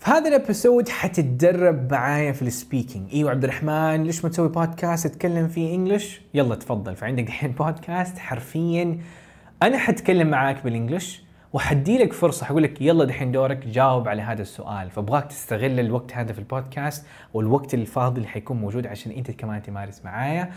في هذا ال episode حتتدرب معايا في ال speaking أيوه عبد الرحمن ليش ما تسوي بودكاست تتكلم فيه English يلا تفضل فعندك الحين بودكاست حرفيا. أنا حتكلم معاك بال English وحدي لك فرصة حقول لك يلا دحين دورك جاوب على هذا السؤال. فأبغاك تستغل الوقت هذا في البودكاست والوقت الفاضي اللي حيكون موجود عشان أنت كمان تمارس معايا.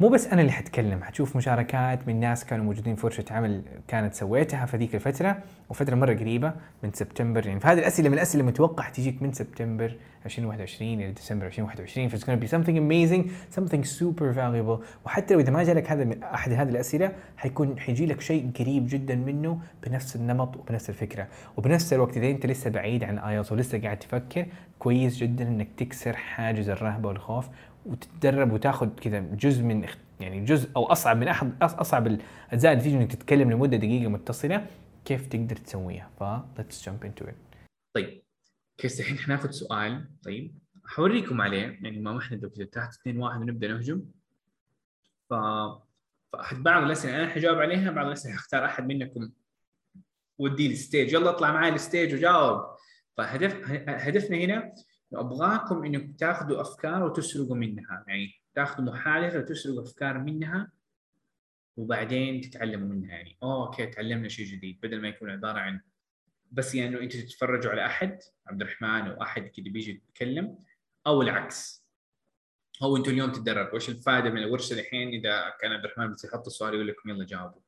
مو بس أنا اللي حتكلم حتشوف مشاركات من ناس كانوا موجودين في ورشة عمل كانت سويتها في ذيك الفترة وفترة مرة قريبة من سبتمبر. يعني فهذه الأسئلة من الأسئلة المتوقع تجيك من سبتمبر 2021 إلى ديسمبر 2021 ف it's gonna be something amazing something super valuable. وحتى لو إذا ما جالك هذا من أحد هذه الأسئلة حيكون حيجي لك شيء قريب جدا منه بنفس النمط وبنفس الفكرة. وبنفس الوقت إذا أنت لسه بعيد عن آيلتس ولسه قاعد تفكر كويس جدا إنك تكسر حاجز الرهبة والخوف وتتدرب وتاخذ كذا جزء من يعني جزء أو أصعب من احد أصعب الاجزاء اللي تيجي إنك تتكلم لمدة دقيقة متصلة كيف تقدر تسويها؟ ف let's jump into it. طيب كيف الحين حناخذ سؤال؟ طيب حوريكم عليه يعني ما إحنا كذا تحت 2 1 ونبدأ نهجم. ف بعض الأسئلة أنا حجاوب عليها بعض الأسئلة حختار أحد منكم. ودي ال stage يلا اطلع معي ال stage وجاوب. فهدف هدفنا هنا ابغاكم انكم تاخذوا أفكار وتسرقوا منها. يعني تاخذوا محادثة وتسرقوا أفكار منها وبعدين تتعلموا منها. يعني أوكي تعلمنا شيء جديد بدل ما يكون عبارة عن بس يعني انه أنتم تتفرجوا على أحد عبد الرحمن أو أحد كذا بيجي يتكلم أو العكس. أو أنتم اليوم تتدربوا وش الفائدة من الورشة الحين؟ إذا كان عبد الرحمن بس يحط السؤال يقول لكم يلا جاوبوا.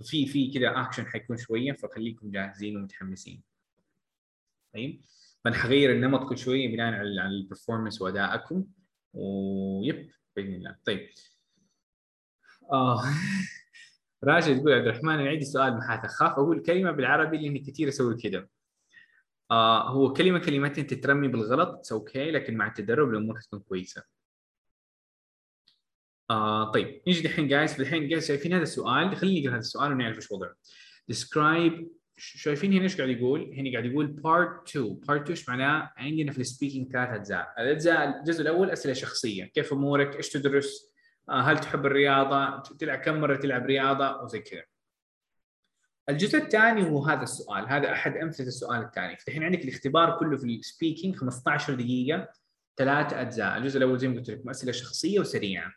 ففي في كذا اكشن حيكون شوية فخليكم جاهزين ومتحمسين. طيب؟ فانا حغير النمط كل شوية بناء على ال performance وأدائكم. ويب بإذن الله. طيب. آه. راشد تقول عبد الرحمن أنا عندي سؤال محاث أخاف أقول كلمة بالعربي لأني كثير أسوي كذا. آه هو كلمة كلمتين تترمي بالغلط أوكي لكن مع التدرب الأمور حتكون كويسة. آه طيب. نيجي دحين جايز الحين جايز شايفين هذا السؤال؟ خلينا نقرا هذا السؤال ونعرف إيش وضعه. Describe شايفين هنا إيش قاعد يقول؟ هنا قاعد يقول part 2 part 2 إيش معناه؟ عندنا في ال speaking ثلاث اجزاء، الاجزاء الجزء الأول أسئلة شخصية، كيف أمورك؟ إيش تدرس؟ آه، هل تحب الرياضة؟ تلعب كم مرة تلعب رياضة؟ وزي كذا. الجزء الثاني هو هذا السؤال، هذا أحد أمثلة السؤال الثاني، فالحين عندك الاختبار كله في ال speaking 15 دقيقة ثلاث اجزاء، الجزء الأول زي ما قلت لكم أسئلة شخصية وسريعة.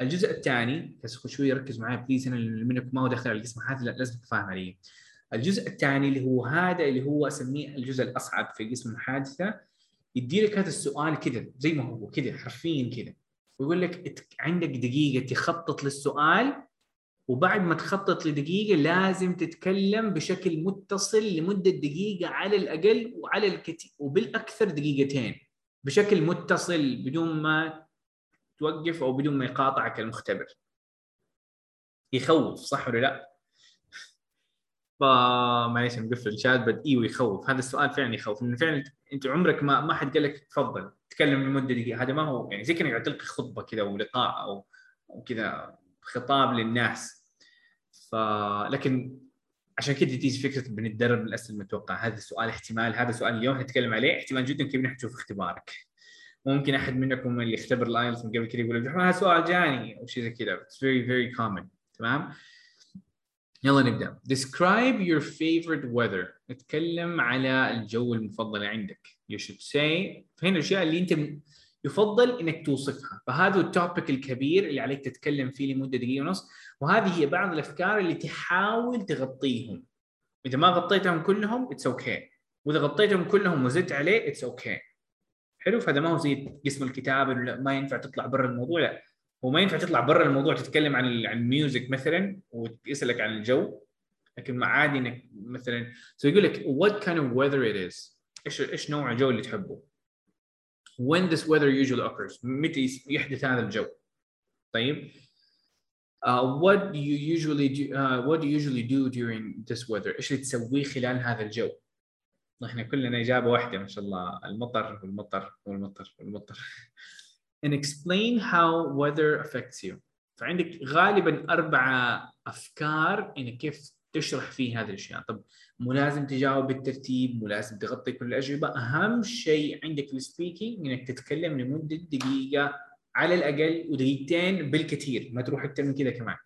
الجزء الثاني بس شوي ركز معي please اللي منكم ما هو داخل على القسم هذا لازم تفهم علي. الجزء الثاني اللي هو هذا اللي هو أسميه الجزء الأصعب في قسم المحادثه يدي لك هذا السؤال كذا زي ما هو كذا حرفيا كذا ويقول لك عندك دقيقة تخطط للسؤال وبعد ما تخطط لدقيقة لازم تتكلم بشكل متصل لمدة دقيقة على الأقل وعلى الكثير وبالأكثر دقيقتين بشكل متصل بدون ما توقف أو بدون ما يقاطعك المختبر يخوف صح ولا لا؟ فمعليش مقفل الشات بد أيوه يخوف هذا السؤال فعلا يخوف. لأنه فعلا أنت عمرك ما ما حد قال لك تفضل تكلم لمدة دقيقة. هذا ما هو يعني زي كانك تلقي خطبة كذا ولقاء أو كذا خطاب للناس. ف لكن عشان كذا تيجي فكرة بنتدرب الاسئله المتوقعه هذا السؤال احتمال هذا سؤال اليوم حنتكلم عليه. احتمال جدا كبير نشوف اختبارك. ممكن أحد منكم اللي اختبر الآيلتس من قبل كذا يقول هذا سؤال جاني. أو شيء زي كذا. It's very very common تمام؟ يلا نبدأ. Describe your favorite weather. نتكلم على الجو المفضل عندك. You should say فهنا الأشياء اللي أنت يفضل إنك توصفها. فهذا ال topic الكبير اللي عليك تتكلم فيه لمدة دقيقة ونص. وهذه هي بعض الأفكار اللي تحاول تغطيهم. إذا ما غطيتهم كلهم it's okay okay. وإذا غطيتهم كلهم وزدت عليه it's okay okay. حلو؟ فهذا ما هو زي قسم الكتابة ما ينفع تطلع برا الموضوع لا. وما ينفع تطلع برا الموضوع تتكلم عن عن ال music مثلا ويسألك عن الجو لكن ما عادي إنك مثلا so يقول لك what kind of weather it is إيش إيش نوع الجو اللي تحبه؟ when this weather usually occurs متى يحدث هذا الجو؟ طيب؟ uh, what do you usually do uh, what do you usually do during this weather إيش اللي تسويه خلال هذا الجو؟ إحنا كلنا إجابة واحدة ما شاء الله المطر والمطر والمطر والمطر. And explain how weather affects you. فعندك غالبا أربع أفكار انك كيف تشرح فيه هذه الأشياء. طب مو لازم تجاوب بالترتيب مو لازم تغطي كل الأجوبة. أهم شيء عندك في السبيكينج إنك تتكلم لمدة دقيقة على الأقل ودقيقتين بالكثير. ما تروح أكثر من كذا كمان.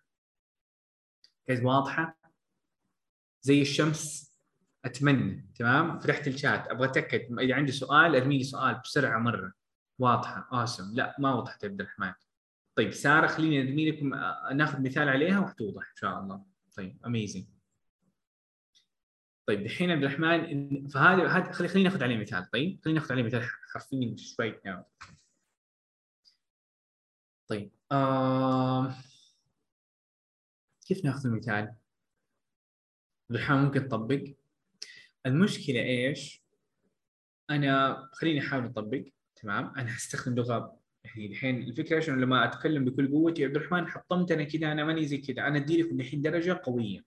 كيف واضحة؟ زي الشمس. أتمنى. تمام؟ فتحت الشات أبغى أتأكد. اذا عندي سؤال أرمي لي سؤال بسرعة مرة. واضحة. اوسم لا ما وضحت يا عبد الرحمن. طيب سارة خليني أرمي لكم آه، ناخذ مثال عليها وحتوضح إن شاء الله. طيب اميزنج طيب الحين عبد الرحمن فهذا هذا خلي خلينا ناخذ عليه مثال. طيب خلينا ناخذ عليه مثال حرفيا شوي يعني. طيب آه... كيف ناخذ المثال؟ الرحمن ممكن تطبق. المشكلة إيش؟ أنا خليني أحاول أطبق. تمام؟ أنا حستخدم لغة يعني الحين الفكرة إيش لما أتكلم بكل قوتي عبد الرحمن حطمت أنا كذا أنا ماني زي كذا أنا ادي لكم الحين درجة قوية.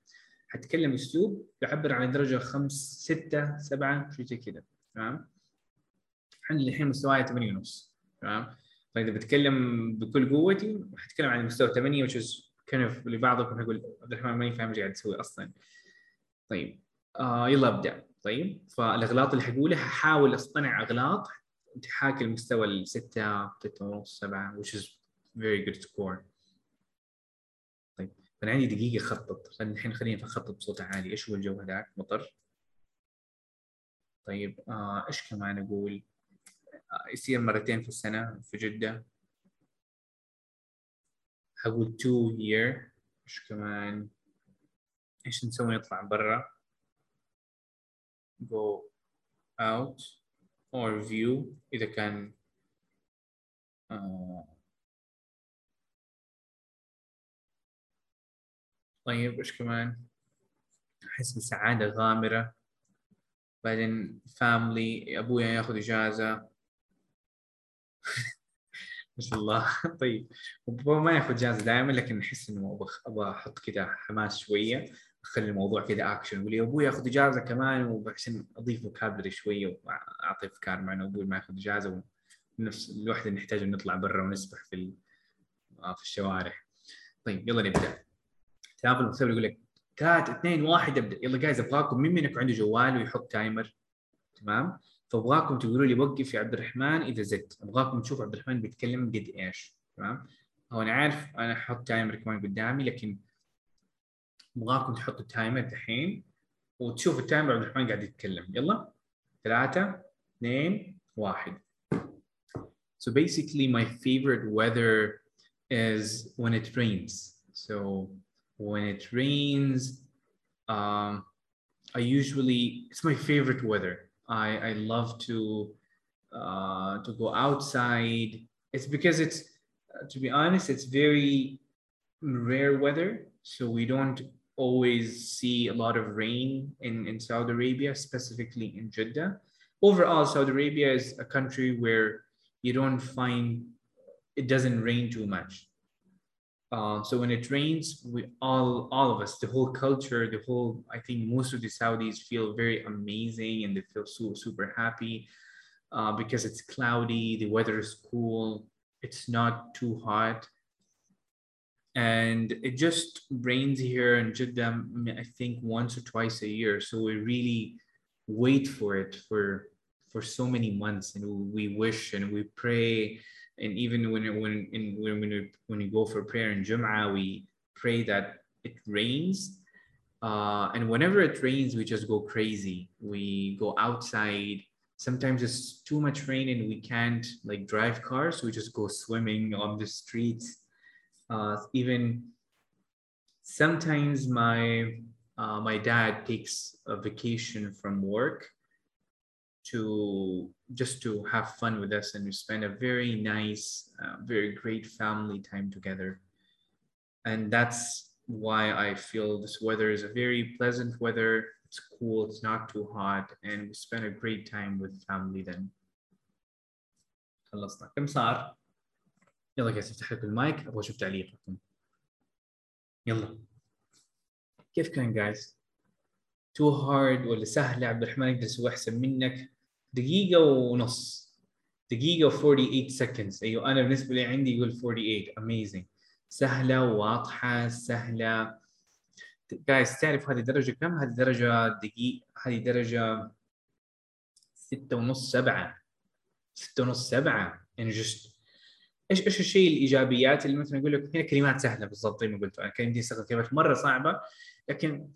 حتكلم أسلوب يعبر عن درجة خمس ستة سبعة شيء زي كذا تمام؟ عندي الحين مستواي 8 ونص. تمام؟ فاذا بتكلم بكل قوتي حتكلم عن مستوى 8 which is kind of لبعضكم يقول عبد الرحمن ماني فاهم إيش قاعد تسوي أصلا. طيب آه يلا أبدأ. طيب فالإغلاط اللي حقولها ححاول أصطنع إغلاط تحاكي المستوى الستة ستة ونص سبعة which is very good score. طيب أنا عندي دقيقة أخطط. الحين خليني أخطط بصوت عالي. إيش هو الجو هذاك؟ مطر. طيب آه إيش كمان أقول؟ آه يصير مرتين في السنة في جدة. حقول two here إيش كمان؟ إيش نسوي؟ نطلع برا. Go out. Or view إذا كان آه طيب إيش كمان؟ أحس بسعادة غامرة. بعدين family أبويا ياخذ إجازة. ما شاء الله. طيب بابا ما ياخذ إجازة دائما لكن أحس إنه أبغى أحط كذا حماس شوية. اخلي الموضوع كذا اكشن أقول يا أبوي ياخذ إجازة كمان وعشان أضيف vocabulary شوية وأعطي أفكار مع انه أبوي ما يأخذ إجازة ونفس الوحدة نحتاج نطلع برا ونسبح في آه، في الشوارع. طيب يلا نبدأ. تلافل المختبر يقول لك ثلاث اثنين واحد ابدأ. يلا guys أبغاكم مين منكم عنده جوال ويحط timer تمام؟ فأبغاكم تقولوا لي وقف يا عبد الرحمن إذا زدت. أبغاكم تشوفوا عبد الرحمن بيتكلم قد إيش؟ تمام؟ هو أنا عارف أنا أحط timer كمان قدامي لكن ابغاكم تحطوا التايمر دحين وتشوفوا التايمر عبد الرحمن قاعد يتكلم يلا ثلاثة اثنين واحد So basically my favorite weather is when it rains. So when it rains, um, I usually it's my favorite weather. I I love to uh, to go outside. It's because it's uh, to be honest, it's very rare weather, so we don't always see a lot of rain in, in Saudi Arabia, specifically in Jeddah. Overall, Saudi Arabia is a country where you don't find it doesn't rain too much. Uh, so when it rains, we all all of us, the whole culture, the whole I think most of the Saudis feel very amazing and they feel so super happy uh, because it's cloudy, the weather is cool, it's not too hot and it just rains here in Jeddah, I think once or twice a year. So we really wait for it for for so many months, and we wish and we pray, and even when when when when we, when we go for prayer in Jum'ah, we pray that it rains. Uh, and whenever it rains, we just go crazy. We go outside. Sometimes it's too much rain and we can't like drive cars. We just go swimming on the streets uh, even sometimes my uh, my dad takes a vacation from work to just to have fun with us and we spend a very nice uh, very great family time together and that's why i feel this weather is a very pleasant weather it's cool it's not too hot and we spend a great time with family then خلصنا كم صار يلا guys افتح لكم المايك أبغى أشوف تعليقكم. يلا. كيف كان guys؟ too hard ولا سهله عبد الرحمن يقدر يسوي أحسن منك. دقيقة ونص. دقيقة و 48 seconds. أيوه أنا بالنسبة لي عندي يقول 48 amazing. سهلة واضحة سهلة. جايز تعرف هذه درجة كم؟ هذه درجة دقيقه هذه درجة ستة ونص سبعة. ستة ونص سبعة. يعني just إيش إيش الشيء الإيجابيات اللي مثلا يقول لك هنا كلمات سهلة بالضبط زي ما قلت أنا. كان يمدي أستخدم كلمات مرة صعبة لكن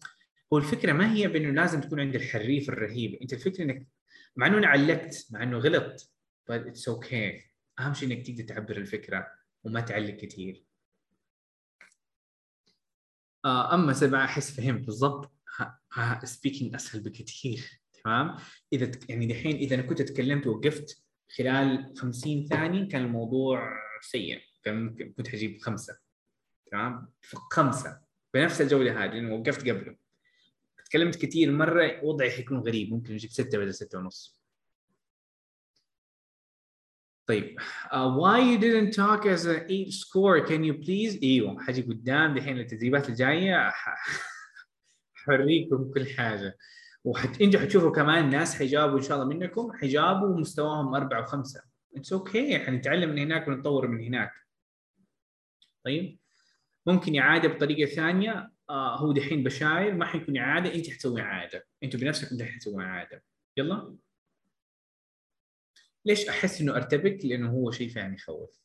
هو الفكرة ما هي بأنه لازم تكون عند الحريف الرهيب. أنت الفكرة إنك مع إنه أنا علقت مع إنه غلط but it's okay. أهم شيء إنك تقدر تعبر الفكرة وما تعلق كثير آه أما سبعة أحس فهمت بالضبط. سبيكينج أسهل بكثير تمام؟ إذا يعني دحين إذا أنا كنت تكلمت ووقفت خلال 50 ثانية كان الموضوع سيء. كان كنت حجيب خمسة. تمام؟ خمسة. بنفس الجوده هذه لأنه وقفت قبله. تكلمت كثير مرة وضعي حيكون غريب. ممكن أجيب ستة بدل ستة ونص. طيب. Uh, why you didn't talk as a eight score? Can you please إيوه حاجي قدام دحين التدريبات الجاية. حوريكم كل حاجة. وحتى أنتوا حتشوفوا كمان ناس حيجاوبوا إن شاء الله منكم حيجاوبوا مستواهم أربعة وخمسة. It's okay. حنتعلم من هناك ونتطور من هناك. طيب؟ ممكن إعادة بطريقة ثانية. آه هو دحين بشاير ما حيكون إعادة. انت حتسوي إعادة. أنتوا بنفسكم دحين حتسوي إعادة. يلا؟ ليش أحس إنه أرتبك؟ لأنه هو شيء فعلا يخوف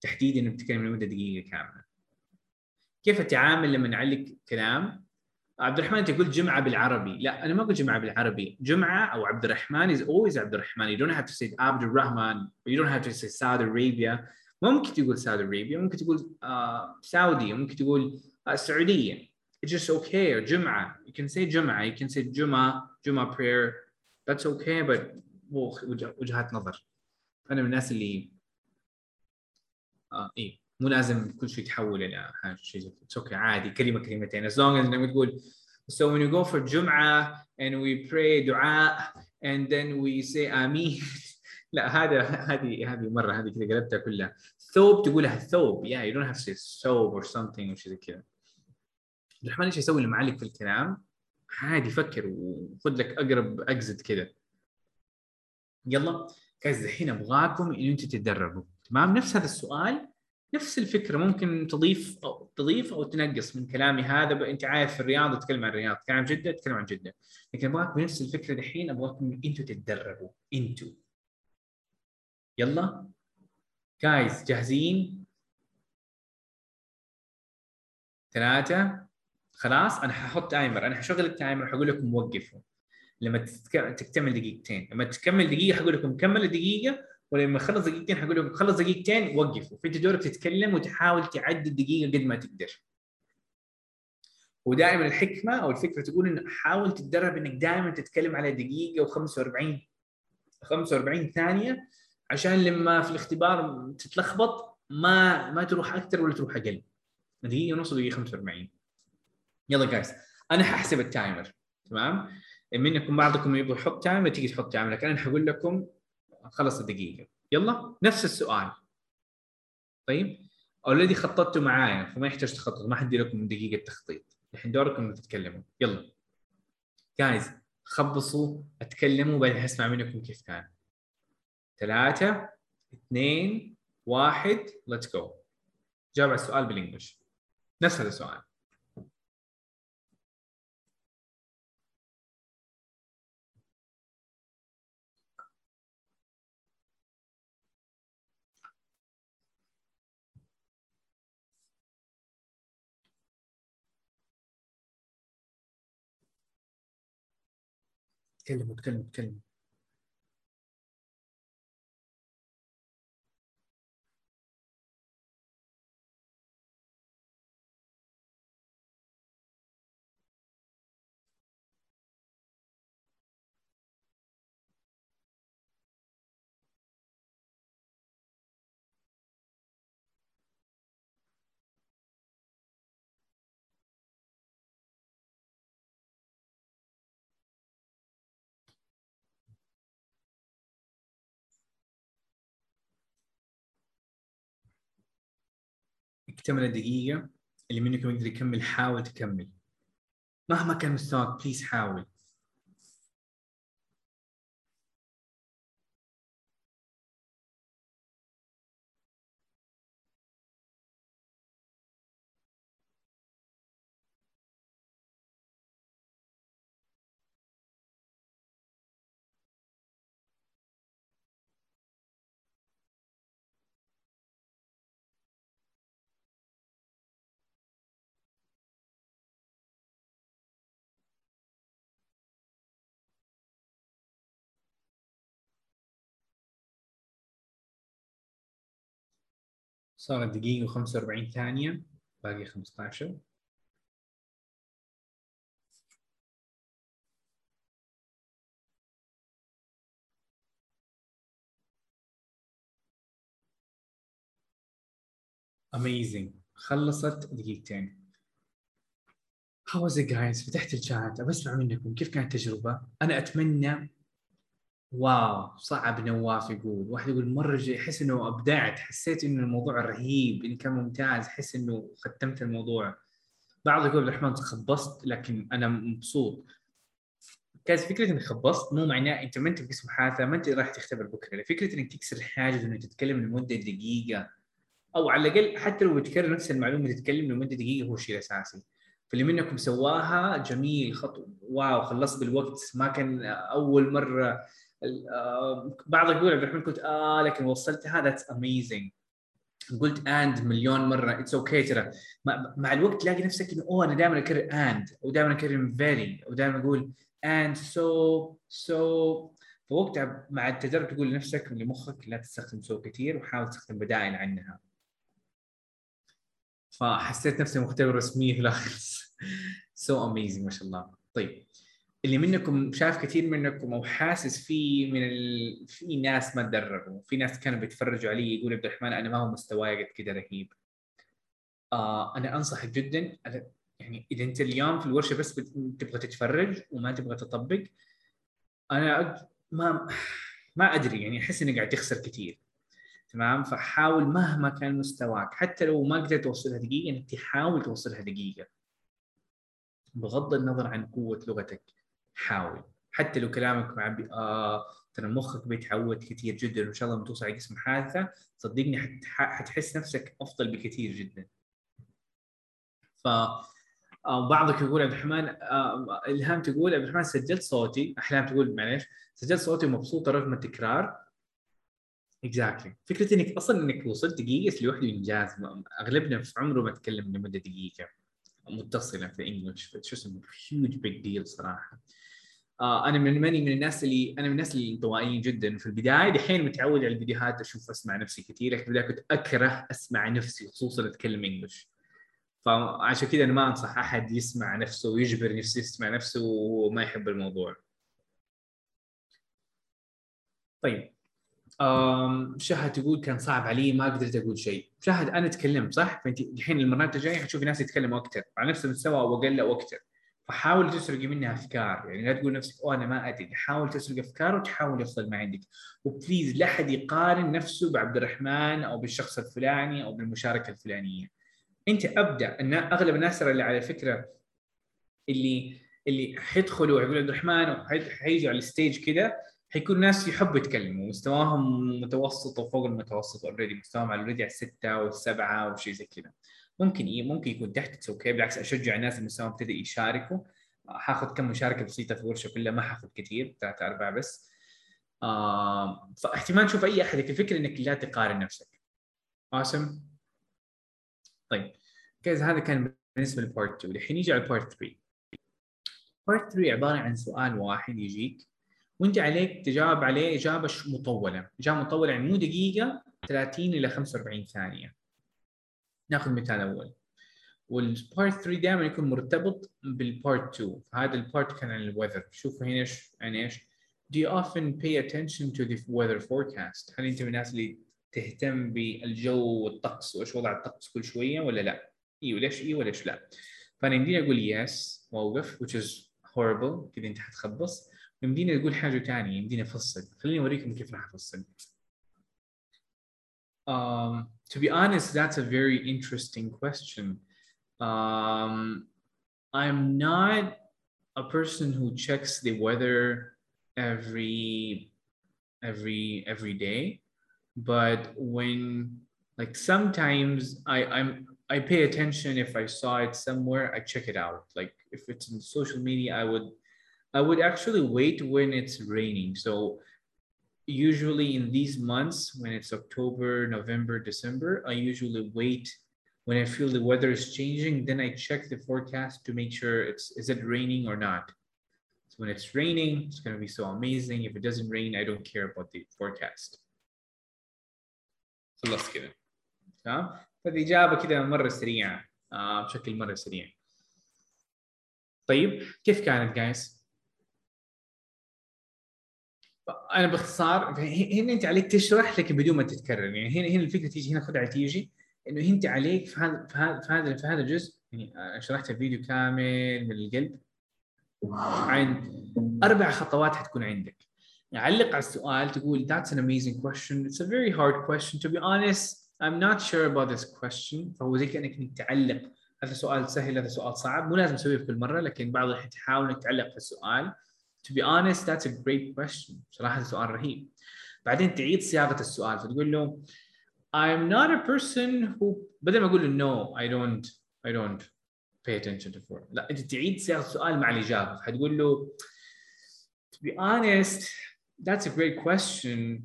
تحديدا بتتكلم لمدة دقيقة كاملة. كيف أتعامل لما نعلق كلام؟ عبد الرحمن تقول جمعة بالعربي. لا أنا ما أقول جمعة بالعربي. جمعة أو عبد الرحمن is always عبد الرحمن you don't have to say عبد الرحمن you don't have to say Saudi Arabia. ممكن تقول Saudi Arabia. ممكن تقول uh, سعودي ممكن تقول uh, السعوديه it's just okay. جمعة. You can say جمعة. You can say جمعة. جمعة prayer. That's okay. But وجهات نظر. أنا من الناس اللي آه إيه. مو لازم كل شيء يتحول إلى حاجة شيء زي أوكي عادي. كلمة كلمتين. As long as لما تقول so when you go for جمعة and we pray دعاء and then we say آمين. لا هذا هذه هذه مرة هذه كذا قلبتها كلها. ثوب تقولها ثوب. Yeah you don't have to say ثوب or something or شيء زي كذا. الرحمن إيش يسوي لما علق في الكلام؟ عادي فكر وخذ لك أقرب اكزت كذا. يلا guys الحين أبغاكم ان أنتم تتدربوا. تمام؟ نفس هذا السؤال. نفس الفكرة ممكن تضيف أو تضيف أو تنقص من كلامي هذا أنت عارف في الرياض تتكلم عن الرياض تتكلم عن جدة تتكلم عن جدة لكن ابغاكم نفس الفكرة دحين ابغاكم أنتم تتدربوا أنتم يلا؟ guys جاهزين؟ ثلاثة؟ خلاص؟ أنا ححط timer أنا حشغل ال timer حقول لكم وقفوا. لما تكتمل دقيقتين لما تكمل دقيقة حقول لكم كمل دقيقه ولما خلص دقيقتين حقول لكم خلص دقيقتين وقفوا فانت دورك تتكلم وتحاول تعدي الدقيقه قد ما تقدر. ودائما الحكمة أو الفكرة تقول انه حاول تتدرب إنك دائما تتكلم على دقيقة و45 45 ثانية عشان لما في الاختبار تتلخبط ما ما تروح أكثر ولا تروح أقل. دقيقة ونص دقيقة 45 يلا guys أنا ححسب ال timer تمام؟ منكم بعضكم يبغى يحط timer تيجي تحط timer لكن أنا حقول لكم خلص الدقيقة. يلا نفس السؤال. طيب already خططتوا معايا فما يحتاج تخطط ما حأدي لكم دقيقة تخطيط. الحين دوركم تتكلموا. يلا. guys خبصوا أتكلموا بعدين اسمع منكم كيف كان. ثلاثة اثنين واحد let's go جاوب على السؤال بالإنجلش. نفس هذا السؤال. تكلموا تكلموا تكلموا اكتمل الدقيقة اللي منكم يقدر يكمل حاول تكمل. مهما كان مستواك بليز حاول. صارت دقيقة و45 ثانية باقي 15 amazing خلصت دقيقتين How was it guys؟ فتحت الشات أبى أسمع منكم كيف كانت التجربة؟ أنا أتمنى واو صعب نواف يقول. واحد يقول مرة أحس إنه أبدعت حسيت انه الموضوع رهيب انه كان ممتاز أحس إنه ختمت الموضوع. بعض يقول عبد الرحمن خبصت لكن أنا مبسوط. كانت فكرة إنك خبصت مو معناه أنت ما أنت بقسم محادثه ما أنت راح تختبر بكرة. فكرة إنك تكسر حاجز انك تتكلم لمدة دقيقة. أو على الأقل حتى لو بتكرر نفس المعلومة تتكلم لمدة دقيقة هو الشيء الاساسي فاللي منكم سواها جميل خطوه wow خلصت بالوقت. ما كان أول مرة بعض يقول عبد الرحمن قلت آه لكن وصلتها that's amazing قلت and مليون مرة it's okay ترى. مع الوقت تلاقي نفسك إنه أوه أنا دائما أكرر and ودائما أكرر very ودائما أقول and so so فوقتها مع التدرب تقول لنفسك لمخك لا تستخدم so كثير وحاول تستخدم بدائل عنها. فحسيت نفسي مختبر رسمي في الآخر. So amazing ما شاء الله. طيب. اللي منكم شاف كثير منكم أو حاسس في من ال... في ناس ما تدربوا في ناس كانوا بيتفرجوا علي يقول عبد الرحمن أنا ما هو مستواي قد كذا رهيب. آه أنا أنصحك جدا يعني إذا أنت اليوم في الورشة بس تبغى تتفرج وما تبغى تطبق أنا ما ما أدري يعني أحس انك قاعد تخسر كثير. تمام؟ فحاول مهما كان مستواك حتى لو ما قدرت توصلها دقيقة انك تحاول توصلها دقيقة. بغض النظر عن قوة لغتك. حاول. حتى لو كلامك مع بي... آه ترى مخك بيتعود كثير جدا وإن شاء الله لما توصل على قسم حادثة صدقني حتح... حتحس نفسك أفضل بكثير جدا. ف آه بعضك يقول عبد الرحمن آه إلهام تقول عبد الرحمن سجلت صوتي. احلام تقول معلش سجلت صوتي مبسوطة رغم التكرار. Exactly exactly. فكرة إنك أصلا إنك وصلت دقيقة لوحده انجاز اغلبنا في عمره ما تكلم لمدة دقيقة. متصلة في English شو اسمه؟ huge big deal صراحة. آه أنا من ماني من الناس اللي أنا من الناس اللي انطوائيين جدا في البداية. دحين متعود على الفيديوهات أشوف أسمع نفسي كثير. لكن كنت أكره أسمع نفسي خصوصا أتكلم English. فعشان كذا أنا ما أنصح أحد يسمع نفسه ويجبر نفسه يسمع نفسه وما يحب الموضوع. طيب. شهد تقول كان صعب علي ما قدرت أقول شيء. شهد أنا تكلمت صح؟ فأنت الحين المرات الجاية حتشوفي ناس يتكلموا أكثر على نفس المستوى أو أقل أو أكثر فحاول تسرقي منها أفكار. يعني لا تقول نفسك أوه أنا ما أدري. حاول تسرق أفكار وتحاول يفضل ما عندك. وبليز لا أحد يقارن نفسه بعبد الرحمن أو بالشخص الفلاني أو بالمشاركة الفلانية. أنت ابدا أن أغلب الناس اللي على فكرة اللي اللي حيدخلوا يقول عبد الرحمن وحيجوا على ال stage كذا حيكون ناس يحبوا يتكلموا. مستواهم متوسط وفوق المتوسط already مستواهم already على السته والسبعه وشيء زي كذا. ممكن إيه ممكن يكون تحت okay بالعكس أشجع الناس مستواهم ابتدى يشاركوا. حاخذ كم مشاركة بسيطة في الورشه كلها ما حاخذ كثير ثلاثة أربعة بس. آه فاحتمال تشوف أي أحد الفكرة إنك لا تقارن نفسك. Awesome. طيب كذا هذا كان بالنسبة لل part 2 الحين نيجي على ال part 3 part 3 عبارة عن سؤال واحد يجيك وأنت عليك تجاوب عليه إجابة مطولة، إجابة مطولة يعني مو دقيقة 30 إلى 45 ثانية. ناخذ مثال أول. وال part 3 دائما يكون مرتبط بال part 2 فهذا ال part كان عن ال weather شوفوا هنا إيش يعني إيش Do you often pay attention to the weather forecast؟ هل أنت من الناس اللي تهتم بالجو والطقس وإيش وضع الطقس كل شوية ولا لا؟ أيوه ليش أيوه وليش لا؟ فأنا يمديني أقول yes وأوقف which is horrible كذا أنت حتخبص يمديني أقول حاجة ثانية يمديني أفصل خليني أوريكم كيف راح أفصل um, to be honest that's a very interesting question um, i'm not a person who checks the weather every every every day but when like sometimes i i'm i pay attention if i saw it somewhere i check it out like if it's in social media i would I would actually wait when it's raining. So usually in these months, when it's October, November, December, I usually wait when I feel the weather is changing, then I check the forecast to make sure it's is it raining or not. So when it's raining, it's gonna be so amazing. If it doesn't rain, I don't care about the forecast. خلاص كده. تمام فالاجابه كذا مره سريعه آه بشكل مره سريع طيب كيف كانت جايز؟ أنا باختصار هنا أنت عليك تشرح لكن بدون ما تتكرر. يعني هنا هنا الفكرة تيجي هنا خدعه تيجي إنه أنت عليك في هذا في هذا في هذا في هذا الجزء يعني شرحت الفيديو كامل من القلب عن أربع خطوات حتكون عندك. علق على السؤال تقول that's an amazing question. It's a very hard question. To be honest I'm not sure about this question. فهو زي كأنك تعلق. هذا سؤال سهل هذا سؤال صعب. مو لازم تسويه في كل مرة لكن بعض الأحيان تحاول إنك تعلق في السؤال. to be honest that's a great question صراحه هذا سؤال رهيب بعدين تعيد صياغه السؤال فتقول له I'm not a person who بدل ما اقول له no I don't I don't pay attention to foreign لا انت تعيد صياغه السؤال مع الاجابه حتقول له to be honest that's a great question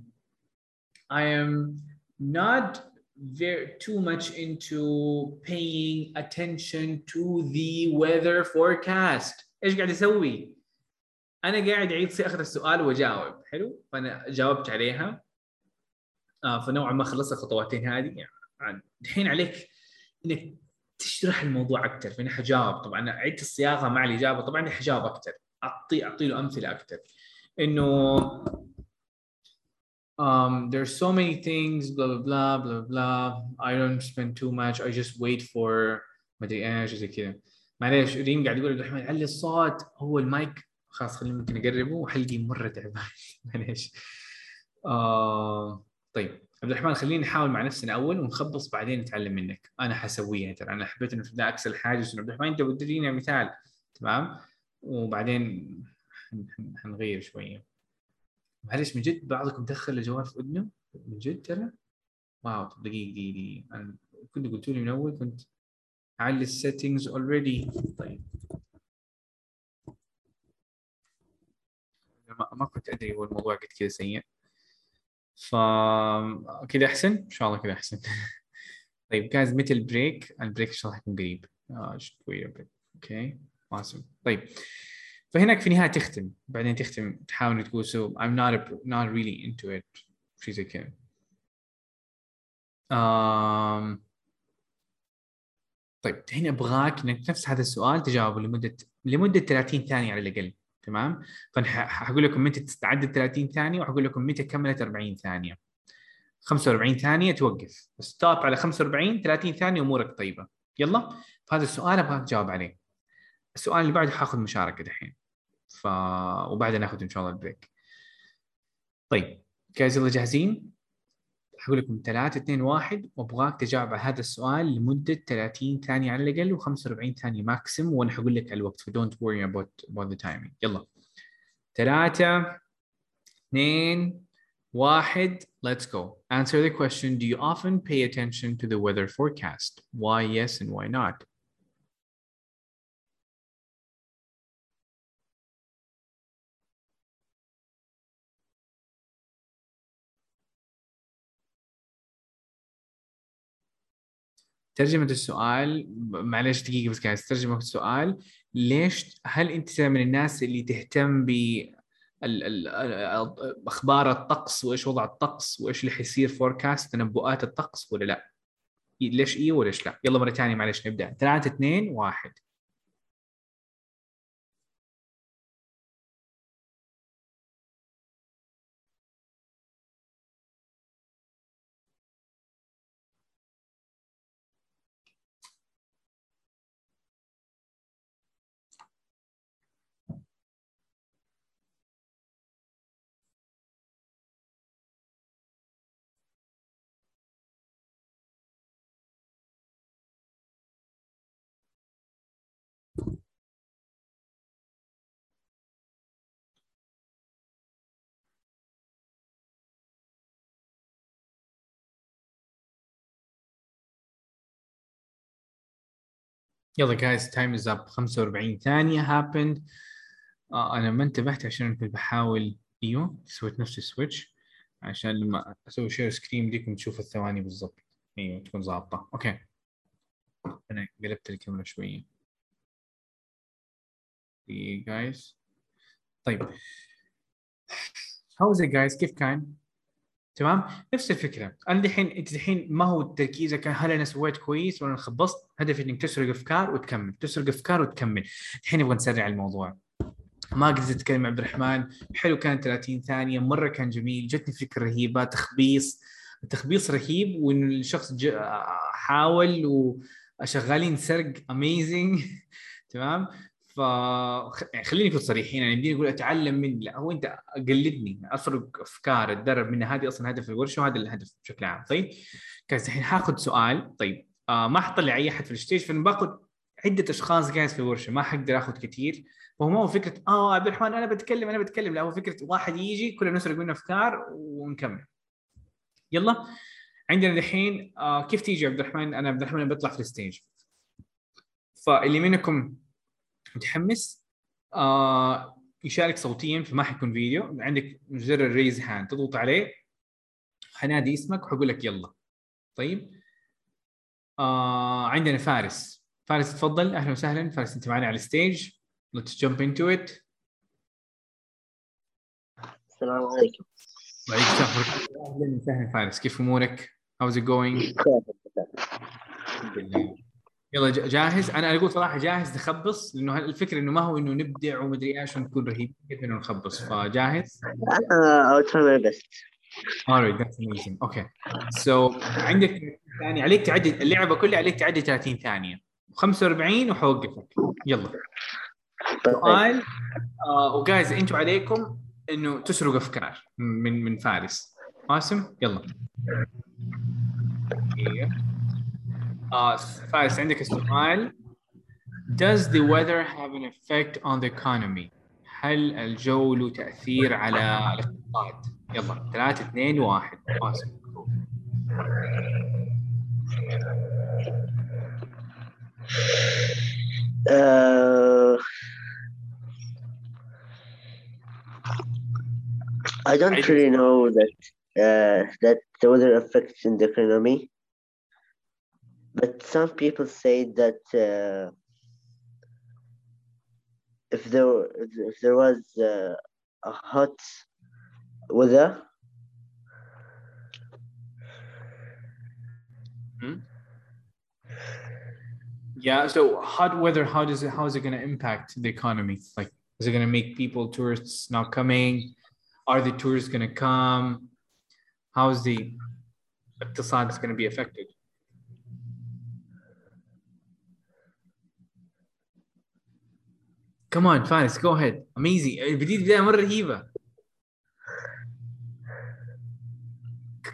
I am not very too much into paying attention to the weather forecast ايش قاعد اسوي؟ أنا قاعد أعيد صياغه السؤال وأجاوب. حلو؟ فأنا جاوبت عليها. آه فنوعا ما خلصت الخطواتين هذه. يعني الحين عليك إنك تشرح الموضوع أكثر فأنا حجاوب. طبعا عدت الصياغة مع الإجابة. طبعا حجاوب أكثر اعطي أعطي له أمثلة أكثر إنه um, there's so many things blah blah blah blah blah. I don't spend too much. I just wait for مدري إيش زي كذا. معليش ريم قاعد يقول عبد الرحمن علي الصوت هو المايك؟ خلاص خلينا ممكن اقربه وحلقي مره تعبان. معليش. آه طيب. عبد الرحمن خلينا نحاول مع نفسنا أول ونخبص بعدين نتعلم منك. أنا حسويها ترى. أنا حبيت إنه في اكسر الحاجز عبد الرحمن أنت بتدينا مثال. تمام؟ وبعدين حنغير شوية. معلش من جد بعضكم دخل الجوال في اذنه من جد ترى؟ Wow طب دقيقة دقيقة أنا كنت قلت لي من أول كنت اعلي ال settings already طيب. ما كنت أدري هو الموضوع قد كذا سيء. ف كذا أحسن؟ إن شاء الله كذا أحسن. طيب guys متى ال break ال break إن شاء الله حيكون قريب. شوية okay. awesome طيب. فهناك في النهاية تختم. بعدين تختم. تحاول تقول I'm not a, not really into it. شيء زي كذا. طيب هنا أبغاك إنك نفس هذا السؤال تجاوبه لمدة لمدة 30 ثانية على الأقل. تمام؟ فانا حقول لكم متى تستعد 30 ثانية وحقول لكم متى كملت 40 ثانية. 45 ثانية توقف. stop على 45 30 ثانية أمورك طيبة. يلا؟ فهذا السؤال ابغاك تجاوب عليه. السؤال اللي بعده حاخذ مشاركة دحين. ف وبعدين ناخذ إن شاء الله ال break طيب جاهز يلا جاهزين؟ حقول لكم. 3 2 1 وابغاك تجاوب على هذا السؤال لمدة 30 ثانية على الأقل و45 ثانية maximum وأنا حقول لك الوقت. ف don't worry about about the timing يلا. 3 2 1 ليتس جو answer the question. Do you often pay attention to the weather forecast? Why yes and why not? ترجمة السؤال معلش دقيقة بس قاعد ترجمة السؤال ليش هل أنت من الناس اللي تهتم ب أخبار الطقس وإيش وضع الطقس وإيش اللي حيصير فوركاست تنبؤات الطقس ولا لا؟ ليش إيه وليش لا؟ يلا مرة ثانية معلش نبدأ 3 2 1 يلا guys time is up 45 ثانية happened. آه أنا ما انتبهت عشان كنت بحاول أيوه سويت نفس ال switch عشان لما أسوي share screen بديكم تشوفوا الثواني بالضبط. أيوه تكون ظابطة. okay. أنا قلبت الكاميرا شوية. guys طيب. Is it guys كيف كان؟ تمام؟ نفس الفكرة. أنا دحين انت دحين ما هو تركيزك هل أنا سويت كويس ولا خبصت؟ هدفي إنك تسرق أفكار وتكمل. تسرق أفكار وتكمل. الحين نبغى نسرع الموضوع. ما قدرت أتكلم عبد الرحمن. حلو كان 30 ثانية. مرة كان جميل. جتني فكرة رهيبة تخبيص. تخبيص رهيب وإن الشخص حاول وشغالين سرق. amazing تمام؟ ف يعني خليني اكون صريحين يعني بدي أقول أتعلم من لا هو أنت قلدني أسرق افكار اتدرب منها هذه أصلا هدف الورشه وهذا الهدف بشكل عام. طيب كان الحين حاخذ سؤال. طيب آه ما حطلع أي أحد في ال stage فأنا باخذ عدة أشخاص جالس في الورشة ما حقدر آخذ كثير فهو ما هو فكرة آه عبد الرحمن أنا بتكلم أنا بتكلم. لا هو فكرة واحد يجي كلنا نسرق منه افكار ونكمل. يلا. عندنا الحين آه كيف تيجي عبد الرحمن؟ أنا عبد الرحمن بطلع في ال stage. فاللي منكم متحمس. آه يشارك صوتيا فما حيكون فيديو. عندك زر ال raise hand تضغط عليه. حنادي اسمك وحقول لك يلا. طيب. آه عندنا فارس. فارس تفضل. أهلا وسهلا. فارس أنت معنا على الستيج let's jump into it. السلام عليكم. وعليكم السلام أهلا وسهلا فارس. كيف أمورك؟ how's it going؟ يلا جاهز؟ أنا أقول صراحة جاهز نخبص لأنه الفكرة إنه ما هو إنه نبدع ومدري إيش ونكون رهيب كيف إنه نخبص؟ فجاهز؟ أنا I'll try my best. Alright that's amazing. Okay. So عندك ثانية. عليك تعدي اللعبة كلها عليك تعدي 30 ثانية. 45 وحوقفك. يلا. سؤال. آه وجايز أنتم عليكم إنه تسرقوا أفكار من من فارس. قاسم يلا. آه فارس عندك السؤال Does the weather have an effect on the economy؟ هل الجو له تأثير على الاقتصاد؟ يلا ثلاثة اثنين واحد قاسم Uh, I don't I- really know that uh, that the weather affects in the economy, But some people say that uh, if there if there was uh, a hot weather, hmm? yeah. So hot weather, how does it how is it going to impact the economy? Like, is it going to make people tourists not coming? Are the tourists going to come? How is the economy going to be affected? Come on, Faris, go ahead. Amazing. البداية بداية مرة رهيبة.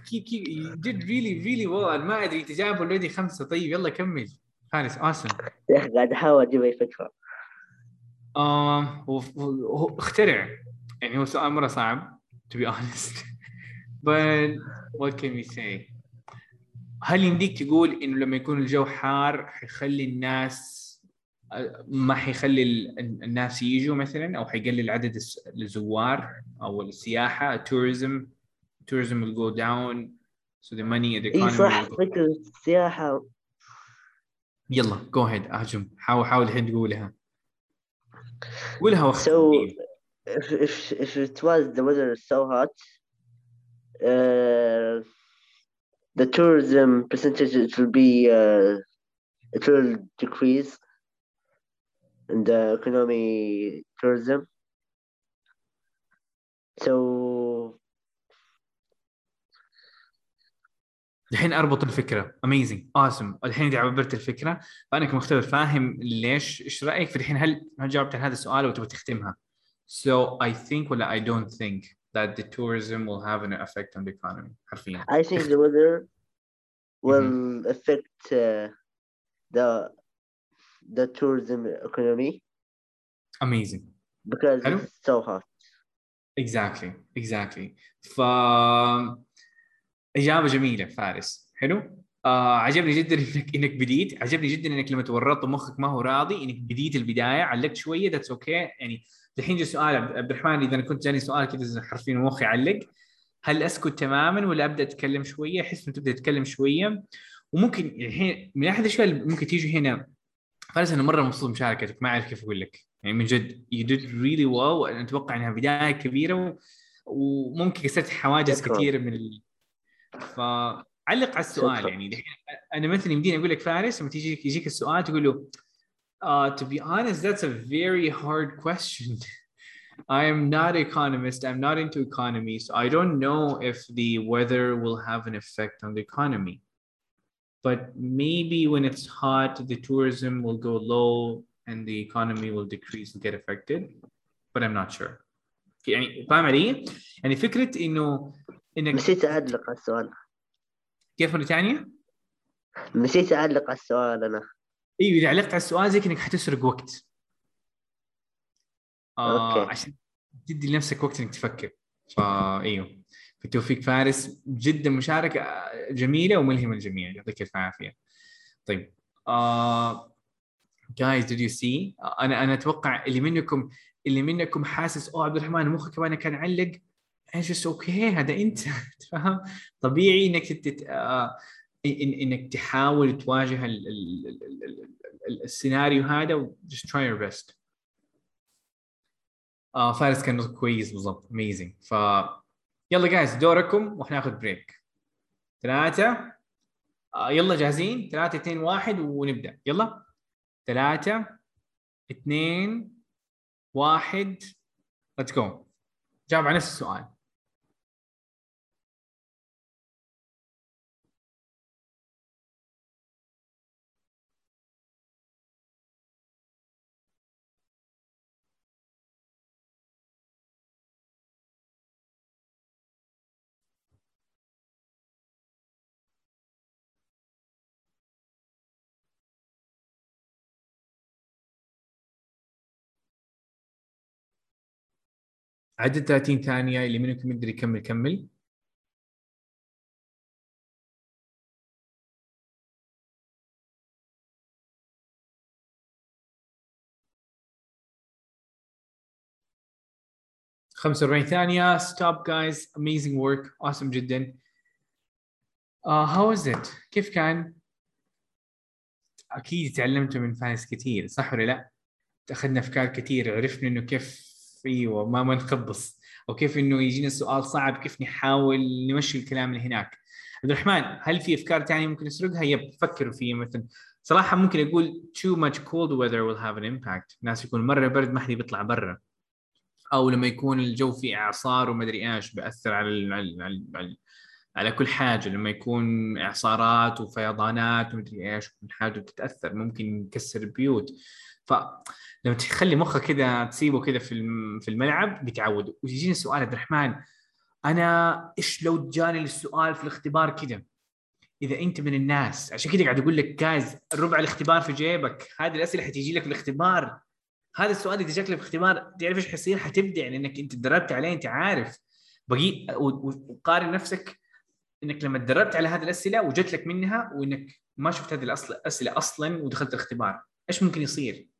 كي كي you did really really well. أنا ما أدري تجاوب already خمسة طيب يلا كمل. فارس awesome. يا أخي قاعد فكرة. آم هو هو- هو اخترع يعني هو سؤال مرة صعب to be honest but what can we say هل يمديك تقول إنه لما يكون الجو حار حيخلي الناس ما حيخلي ال- الناس يجوا مثلا أو حيقلل عدد الزوار أو السياحه tourism tourism will go down so the money the economy صح. فكرة السياحة يلا go ahead اهجم حاول حاول الحين تقولها قولها وقت So if if if it was the weather is so hot, uh, the tourism percentage it will be uh, it will decrease in the economy tourism. So الحين اربط الفكرة اميزنج awesome الحين اذا عبرت الفكرة فانا كمختبر فاهم ليش إيش رايك في الحين هل هل جاوبت على هذا السؤال وتبغى تختمها so I think ولا I don't think that the tourism will have an effect on the economy حرفيا I think the weather will affect uh, the the tourism economy. Amazing. Because Hello? it's so hot. exactly exactly. ف إجابة جميلة فارس. حلو؟ آه عجبني جدا انك إنك بديت. عجبني جدا إنك لما تورطت ومخك ما هو راضي إنك بديت البداية. علقت شوية that's okay okay. يعني الحين جاء سؤال عبد الرحمن إذا أنا كنت جاني سؤال كذا حرفيا مخي علق هل أسكت تماما ولا أبدأ أتكلم شوية؟ أحس إنه تبدأ تتكلم شوية. وممكن الحين من أحد الأشياء اللي ممكن تيجي هنا فارس أنا مرة مبسوط بمشاركتك ما أعرف كيف أقول لك يعني من جد did really well وأنا أتوقع إنها بداية كبيرة و... وممكن كسرت حواجز شكراً. كثيرة من ال... فعلق على السؤال شكراً. يعني دحين أنا مثلا يمديني أقول لك فارس لما تيجي يجيك السؤال تقول له uh, to be honest that's a very hard question I am not economist I'm not into economy so I don't know if the weather will have an effect on the economy but maybe when it's hot the tourism will go low and the economy will decrease and get affected but I'm not sure يعني فاهم علي؟ يعني فكرة إنه إنك نسيت اعلق على السؤال كيف مرة ثانية؟ نسيت اعلق على السؤال أنا أيوه إذا علقت على السؤال زي انك حتسرق وقت آه أوكي. عشان تدي لنفسك وقت إنك تفكر فا بالتوفيق فارس. جدا مشاركة جميلة وملهمة للجميع يعطيك الف عافية. طيب guys did you see أنا أنا أتوقع اللي منكم اللي منكم حاسس أوه عبد الرحمن مخك كمان كان علق. إيش okay هذا أنت. فاهم طبيعي إنك تت... آه إن إنك تحاول تواجه ال... ال... ال... ال... ال... السيناريو هذا just try your best. آه فارس كان كويس بالضبط. amazing ف يلا guys دوركم وحناخذ break ثلاثة. آه يلا جاهزين؟ ثلاثة اثنين واحد ونبدأ. يلا. ثلاثة اثنين واحد. ليتس جو جاوب على نفس السؤال. عدد 30 ثانية اللي منكم يقدر يكمل كمل. خمسة وأربعين ثانية. Stop guys. Amazing work. Awesome جدا. Uh, how was it? كيف كان؟ أكيد تعلمتوا من فارس كثير صح ولا لا؟ أخذنا أفكار كثير عرفنا إنه كيف أيوه ما ما نخبص أو كيف إنه يجينا سؤال صعب كيف نحاول نمشي الكلام اللي هناك عبد الرحمن هل في أفكار ثانية ممكن نسرقها؟ يب فكروا فيها مثلا. صراحة ممكن أقول too much cold weather will have an impact. الناس يكون مرة برد ما حد بيطلع برا. أو لما يكون الجو فيه إعصار ومدري إيش بيأثر على ال على, ال على, كل حاجة. لما يكون إعصارات وفيضانات ومدري إيش كل حاجة بتتأثر. ممكن يكسر البيوت ف لما تخلي مخك كذا تسيبه كذا في في الملعب بيتعود. ويجيني سؤال عبد الرحمن أنا إيش لو جاني السؤال في الاختبار كذا إذا أنت من الناس عشان كذا قاعد أقول لك جايز ربع الاختبار في جيبك هذه الأسئلة حتيجي لك في الاختبار. هذا السؤال إذا جاك في الاختبار تعرف إيش حيصير؟ حتبدع لأنك أنت تدربت عليه أنت عارف. بقي وقارن نفسك إنك لما تدربت على هذه الأسئلة وجت لك منها وإنك ما شفت هذه الاسئله أصلا ودخلت الاختبار. إيش ممكن يصير؟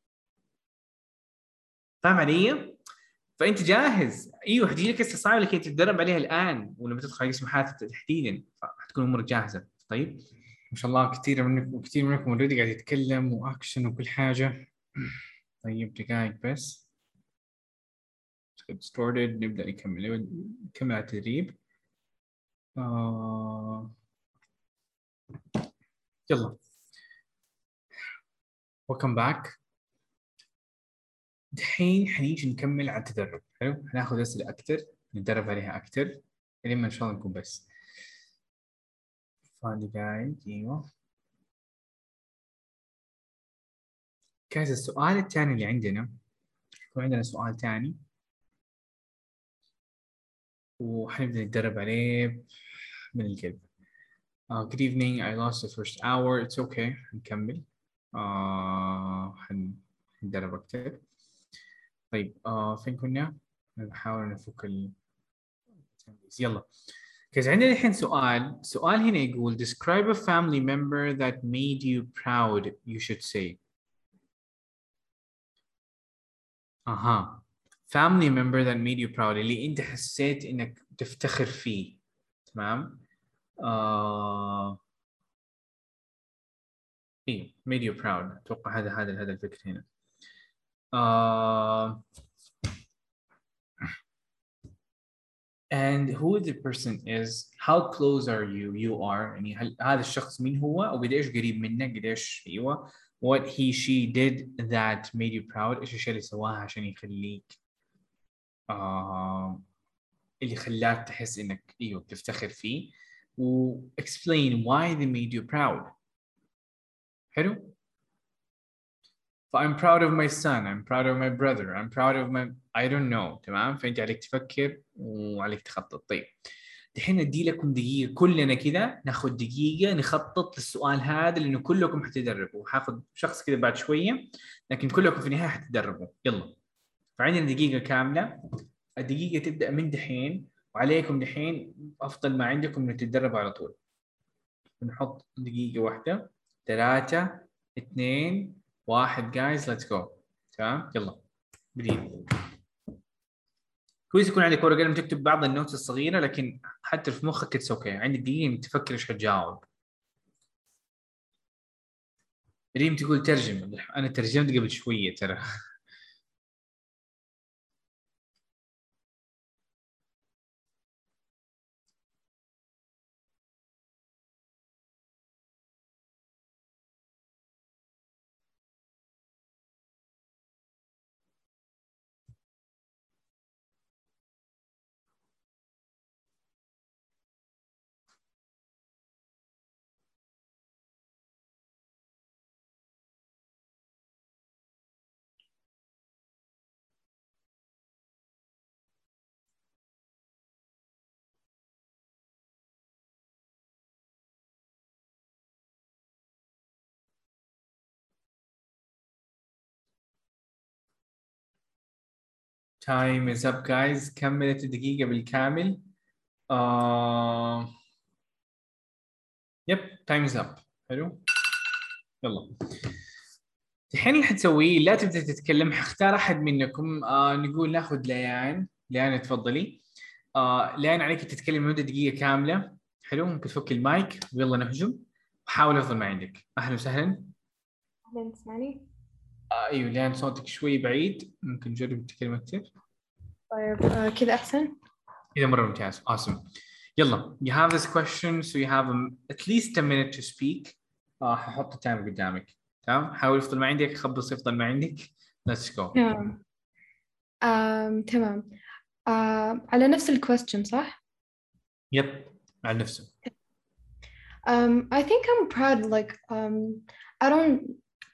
فاهم علي؟ فأنت جاهز. إيوه حتجي لك اسئله صعبه لكن تتدرب عليها الآن ولما تدخل قسم حياتك تحديدا فحتكون أمورك جاهزة. طيب؟ ما شاء الله كثير منكم كثير منكم already قاعد يتكلم واكشن وكل حاجة. طيب دقائق بس. نبدأ نكمل. نكمل على التدريب. آه... يلا. Welcome back. دحين حنيجي نكمل على التدرب حلو حناخذ أسئلة أكثر نتدرب عليها أكثر لما إن شاء الله نكون بس فادي دقايق أيوه كايز السؤال الثاني اللي عندنا يكون عندنا سؤال ثاني وحنبدأ نتدرب عليه من القلب Uh, good evening. I lost the first hour. It's okay. نكمل. حن- حندرب أكتر. طيب آه فين كنا؟ نحاول نفك ال يلا. كذا عندنا الحين سؤال، سؤال هنا يقول describe a family member that made you proud you should say. أها. family member that made you proud اللي أنت حسيت إنك تفتخر فيه. تمام؟ آه... أيوه made you proud أتوقع هذا هذا هذا الفكر هنا آه... and who the person is how close are you? You are يعني هل هذا الشخص مين هو؟ وقديش قريب منك؟ قديش أيوه. What he she did that made you proud إيش الأشياء اللي سواها عشان يخليك آه اللي خلاك تحس إنك أيوه بتفتخر فيه؟ و explain why they made you proud. حلو؟ ف I'm proud of my son. I'm proud of my brother. I'm proud of my I don't know. تمام؟ فأنت عليك تفكر وعليك تخطط. طيب. دحين ادي لكم دقيقة كلنا كذا ناخذ دقيقة نخطط للسؤال هذا لأنه كلكم حتدربوا. حاخذ شخص كذا بعد شوية لكن كلكم في النهاية حتدربوا. يلا. فعندنا دقيقة كاملة. الدقيقة تبدأ من دحين وعليكم دحين أفضل ما عندكم إنه تتدربوا على طول. نحط دقيقة واحدة. ثلاثة اثنين واحد guys let's go تمام؟ يلا. بدين كويس يكون عندك ورقة قلم تكتب بعض ال notes الصغيرة لكن حتى في مخك it's okay عندك دقيقة تفكر إيش حتجاوب. ريم تقول ترجم أنا ترجمت قبل شوية ترى. time is up guys كملت الدقيقة بالكامل؟ آه... yep time is up حلو؟ يلا. الحين اللي حتسويه لا تبدأ تتكلم حختار أحد منكم. آه نقول ناخذ ليان. ليان تفضلي. آه ليان عليك تتكلم لمدة دقيقة كاملة. حلو؟ ممكن تفك المايك. ويلا نهجم. وحاول افضل ما عندك. أهلا وسهلا. أهلا تسمعني؟ أيوه ليان صوتك شوي بعيد. ممكن نجرب تتكلم أكثر طيب آه كذا أحسن؟ كذا مرة ممتاز. Awesome. يلا you have this question so you have um, at least a minute to speak. آه ححط ال time قدامك. تمام؟ حاول بأفضل ما عندك خبص بأفضل ما عندك. Let's go. تمام آم، تمام. آم، على نفس ال question صح؟ yep على نفسه. Um, I think I'm proud. Like, um, I don't.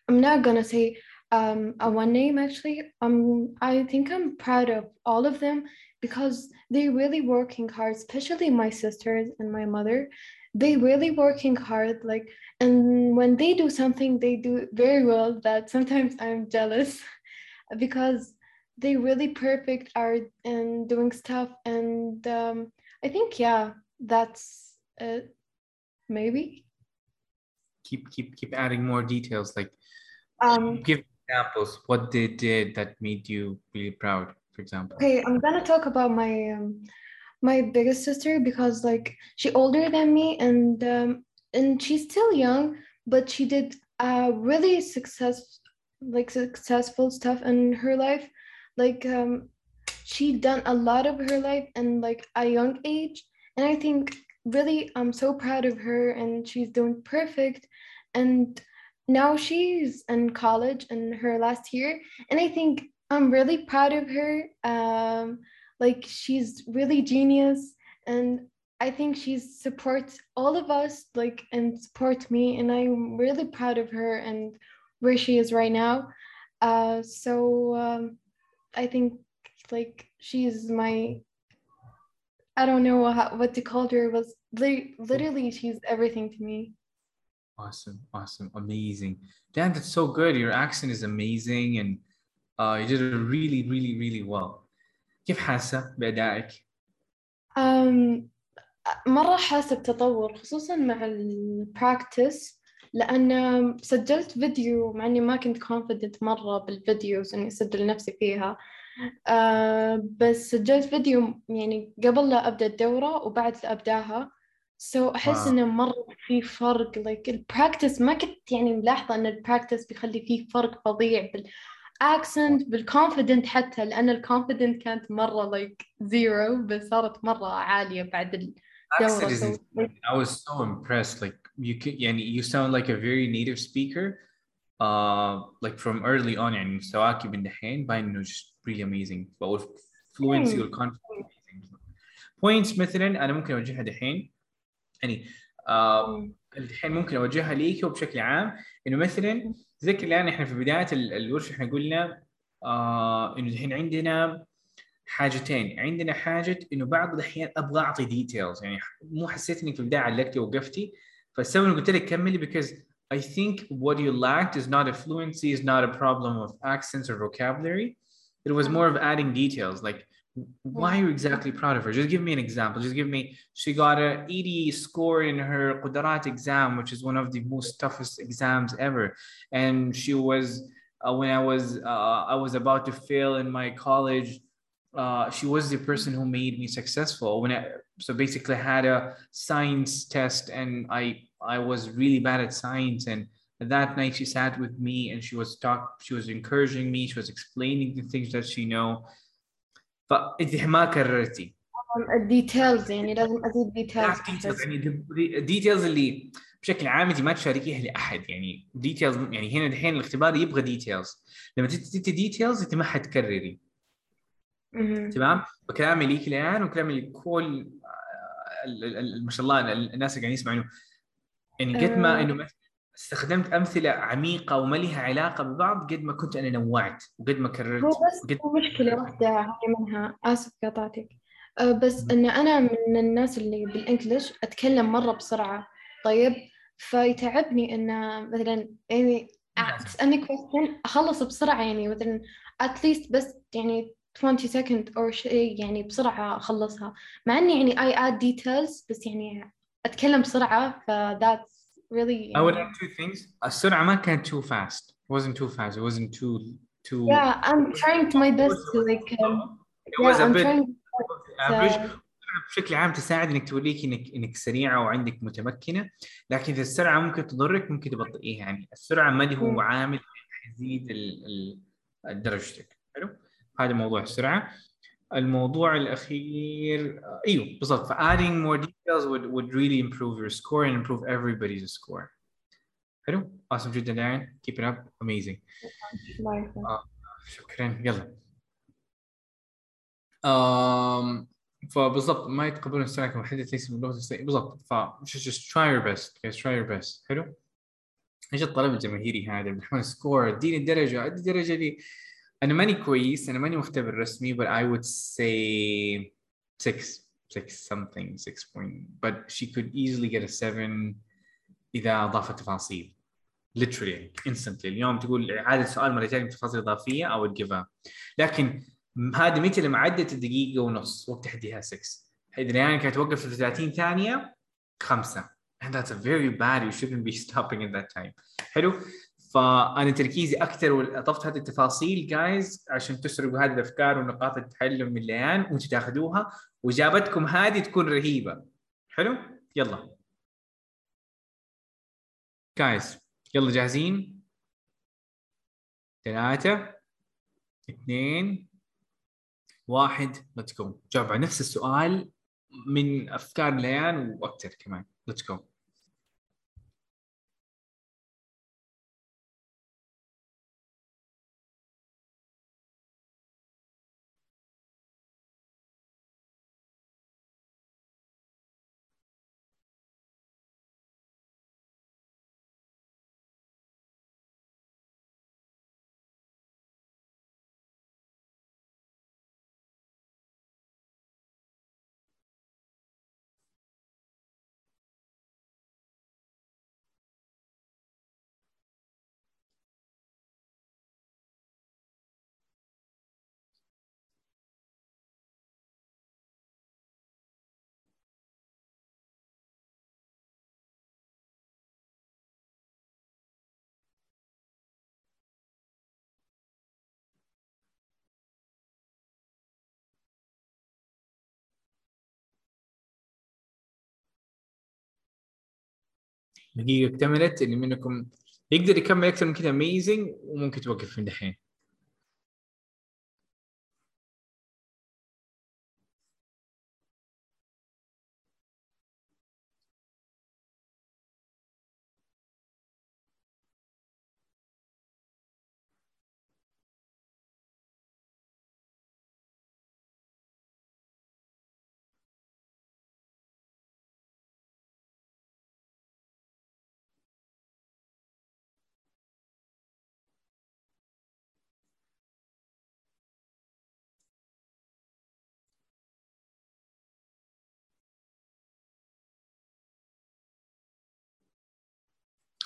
I'm not gonna say um a one name actually. Um, I think I'm proud of all of them because they really working hard, especially my sisters and my mother. They really working hard. Like, and when they do something, they do very well. That sometimes I'm jealous because they really perfect art and doing stuff. And um, I think yeah, that's it. Maybe. keep keep keep adding more details like Um, give examples. What they did that made you really proud for example. Okay, I'm gonna talk about my um, my biggest sister because like she older than me and um, and she's still young, but she did uh, really success like successful stuff in her life. Like um, she done a lot of her life and like a young age, and I think really I'm so proud of her, and she's doing perfect, and now she's in college in her last year, and I think I'm really proud of her. Um, like she's really genius, and I think she supports all of us, like and support me, and I'm really proud of her and where she is right now. Uh, so um, I think like she's my I don't know how, what to call her was li- literally she's everything to me. Awesome awesome amazing. Dan that's so good. Your accent is amazing and uh, you did it really really really well. كيف حاسة بأدائك؟ Um, مرة حاسة بتطور خصوصا مع البراكتس لأن سجلت فيديو مع إني ما كنت confident مرة بال videos إني أسجل نفسي فيها. آه بس سجلت فيديو يعني قبل لا أبدأ الدورة وبعد لا أبدأها. so أحس wow. إنه مرة في فرق like ال practice ما كنت يعني ملاحظة إن ال practice بيخلي فيه فرق فظيع بال بال accent بال confidence حتى لأن ال confidence كانت مرة like zero بس صارت مرة عالية بعد الدوره so. I was so impressed. Like you can, يعني you sound like a very native speaker. Uh, like from early on يعني مستواك من دحين باين إنه just really amazing. But fluency Hmm. والconfidence amazing. Points مثلا أنا ممكن أوجهها دحين يعني آه الحين ممكن أوجهها ليك وبشكل عام إنه مثلا تذكر الان إحنا في بداية ال- الورشة إحنا قلنا آه إنه الحين عندنا حاجتين. عندنا حاجة إنه بعض الأحيان أبغى أعطي ديتيلز يعني مو حسيت إنك في البداية علقتي ووقفتي فالسبب إنه قلت لك كملي because I think what you lacked is not a fluency is not a problem of accents or vocabulary. It was more of adding details. Like why are you exactly proud of her? Just give me an example. Just give me she got a 80 score in her Qudarat exam which is one of the most toughest exams ever. And she was uh, when I was uh, I was about to fail in my college uh, she was the person who made me successful. When I so basically I had a science test and I I was really bad at science. And that night she sat with me and she was talk she was encouraging me. She was explaining the things that she know فانت ما كررتي. الديتيلز يعني لازم أزيد ديتيلز يعني الديتيلز اللي بشكل عام أنت ما تشاركيها لأحد. يعني ديتيلز يعني هنا الحين الاختبار يبغى ديتيلز لما تدي ديتيلز أنت ما حتكرري. تمام؟ وكلامي ليك الآن وكلامي لكل آه، ما شاء الله ال- الناس اللي قاعدين يسمعونه يعني قد ما آه. إنه استخدمت أمثلة عميقة وما لها علاقة ببعض قد ما كنت أنا نوعت وقد ما كررت هو بس وقد في مشكلة واحدة هاي منها. آسف قطعتك أه بس إن أنا من الناس اللي بالإنجليش أتكلم مرة بسرعة. طيب فيتعبني إن مثلا يعني. تسألني question أخلص بسرعة يعني مثلا at least بس يعني 20 second أو شيء يعني بسرعة أخلصها. مع إني يعني I add details بس يعني أتكلم بسرعة ف that's really I would add two things. السرعه ما كانت too fast. It wasn't too fast. It wasn't too too yeah I'm trying to my best to like um, it was yeah a I'm bit average. to بشكل عام تساعد إنك توريك انك إنك سريعة وعندك متمكنة. لكن إذا السرعة ممكن تضرك ممكن تبطئيها. يعني السرعة ما اللي هو. عامل يزيد درجتك. حلو؟ هذا موضوع السرعة. الموضوع الأخير آه، أيوه بالضبط. ف adding more details would, would really improve your score and improve everybody's score. حلو awesome جدا داين keep it up. Amazing. الله يعافيك. شكرا يلا um, فبالضبط ما يتقبلون السرعه كمحدث ليس باللغة الصينيه بالضبط. ف just, just try your best. Guys try your best. حلو. إيش الطلب الجماهيري هذا؟ عبد الرحمن سكور اديني الدرجة. ادي الدرجة دي أنا ماني كويس. أنا ماني مختبر رسمي but I would say six. Six something six point but she could easily get a seven اذا اضافت تفاصيل literally instantly اليوم تقول اعاده سؤال مرتين بتفاصيل اضافيه give up لكن هذه متى لما عدت الدقيقه ونص وقت تحديها 6 اذا يعني كانت توقف في 30 ثانية خمسه and that's a very bad you shouldn't be stopping at that time حلو فأنا تركيزي أكثر واضفت هذه التفاصيل جايز عشان تسرقوا هذه الأفكار ونقاط التعلم من ليان وأنتم تاخذوها. واجابتكم هذه تكون رهيبة. حلو؟ يلا. جايز يلا جاهزين؟ ثلاثة اثنين واحد let's go جاوب على نفس السؤال من أفكار ليان وأكثر كمان. let's دقيقة اكتملت اللي منكم يقدر يكمل أكثر من كذا اميزنج وممكن توقف من دحين.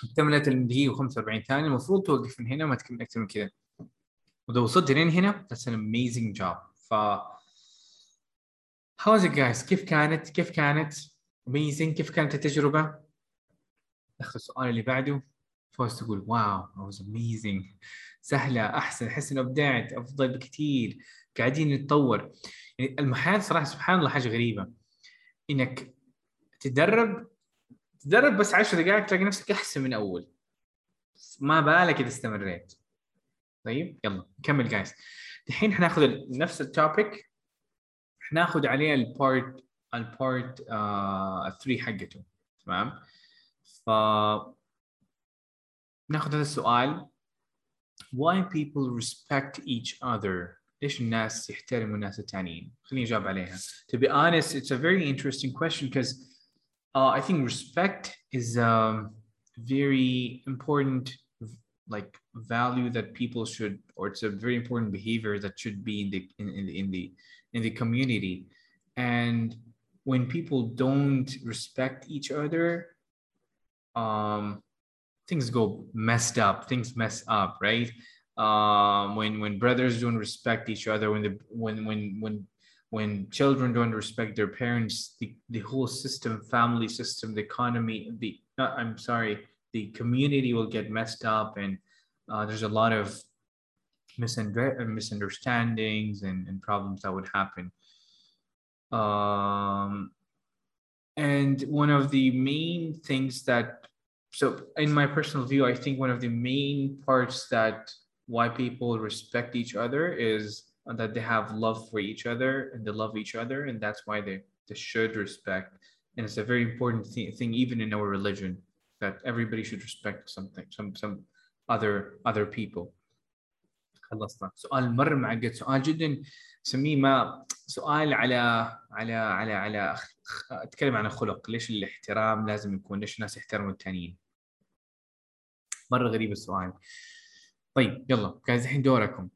اكتملت الدقيقة و45 ثانية. المفروض توقف من هنا ما تكمل أكثر من كذا. وإذا وصلت لين هنا that's an amazing job. ف how's it guys? كيف كانت؟ كيف كانت؟ amazing. كيف كانت التجربة؟ ناخذ السؤال اللي بعده. فوز تقول واو that was amazing. سهلة أحسن. أحس إنه أبدعت أفضل بكثير. قاعدين نتطور. يعني المحال صراحة سبحان الله حاجة غريبة. إنك تدرب تدرب بس 10 دقائق تلاقي نفسك أحسن من أول. ما بالك إذا استمريت. طيب يلا نكمل guys الحين حناخذ نفس ال topic حناخذ عليه ال part ال part 3 حقته. تمام؟ ف ناخذ هذا السؤال. Why people respect each other? ليش الناس يحترموا الناس الثانيين خليني أجاوب عليها. To be honest it's a very interesting question because uh, I think respect is a very important like value that people should or it's a very important behavior that should be in the in, in the in the in the community. And when people don't respect each other um things go messed up things mess up right? Um when when brothers don't respect each other when the when when when when children don't respect their parents the, the whole system family system the economy the not, i'm sorry the community will get messed up and uh, there's a lot of uh, misunderstandings and, and problems that would happen. Um, and one of the main things that so in my personal view i think one of the main parts that why people respect each other is that they have love for each other and they love each other and that's why they, they should respect and it's a very important thi- thing even in our religion that everybody should respect something some some other other people خلصنا سؤال مره معقد سؤال جدا سميه ما سؤال على على على على خ- اتكلم عن الخلق ليش الاحترام لازم يكون ليش الناس يحترموا التانيين مره غريب السؤال طيب يلا جايز الحين دوركم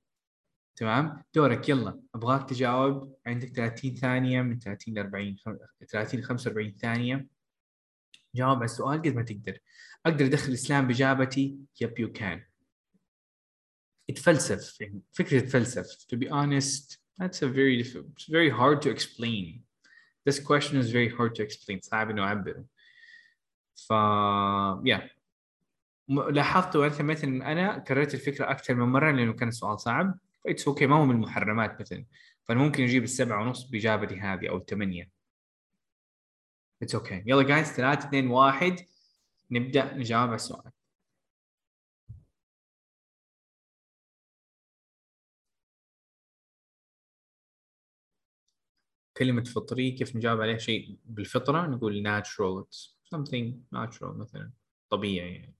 تمام؟ دورك يلا. أبغاك تجاوب. عندك 30 ثانية من 30 ل 40 خم- 30 ل 45 ثانية. جاوب على السؤال قد ما تقدر. أقدر أدخل الإسلام بإجابتي؟ يب يو كان اتفلسف يعني فكرة تفلسف to be honest that's a very it's very hard to explain. This question is very hard to explain. صعب إنه اعبره ف yeah. أنت مثلا أنا كررت الفكرة أكثر من مرة لأنه كان السؤال صعب. it's okay ما هو من المحرمات مثلا. فأنا ممكن أجيب السبعة ونص بإجابتي هذه أو الثمانية. it's okay يلا guys ثلاثة اثنين واحد. نبدأ نجاوب على السؤال. كلمة فطري كيف نجاوب عليها؟ شيء بالفطرة نقول natural it's something natural مثلا طبيعي يعني.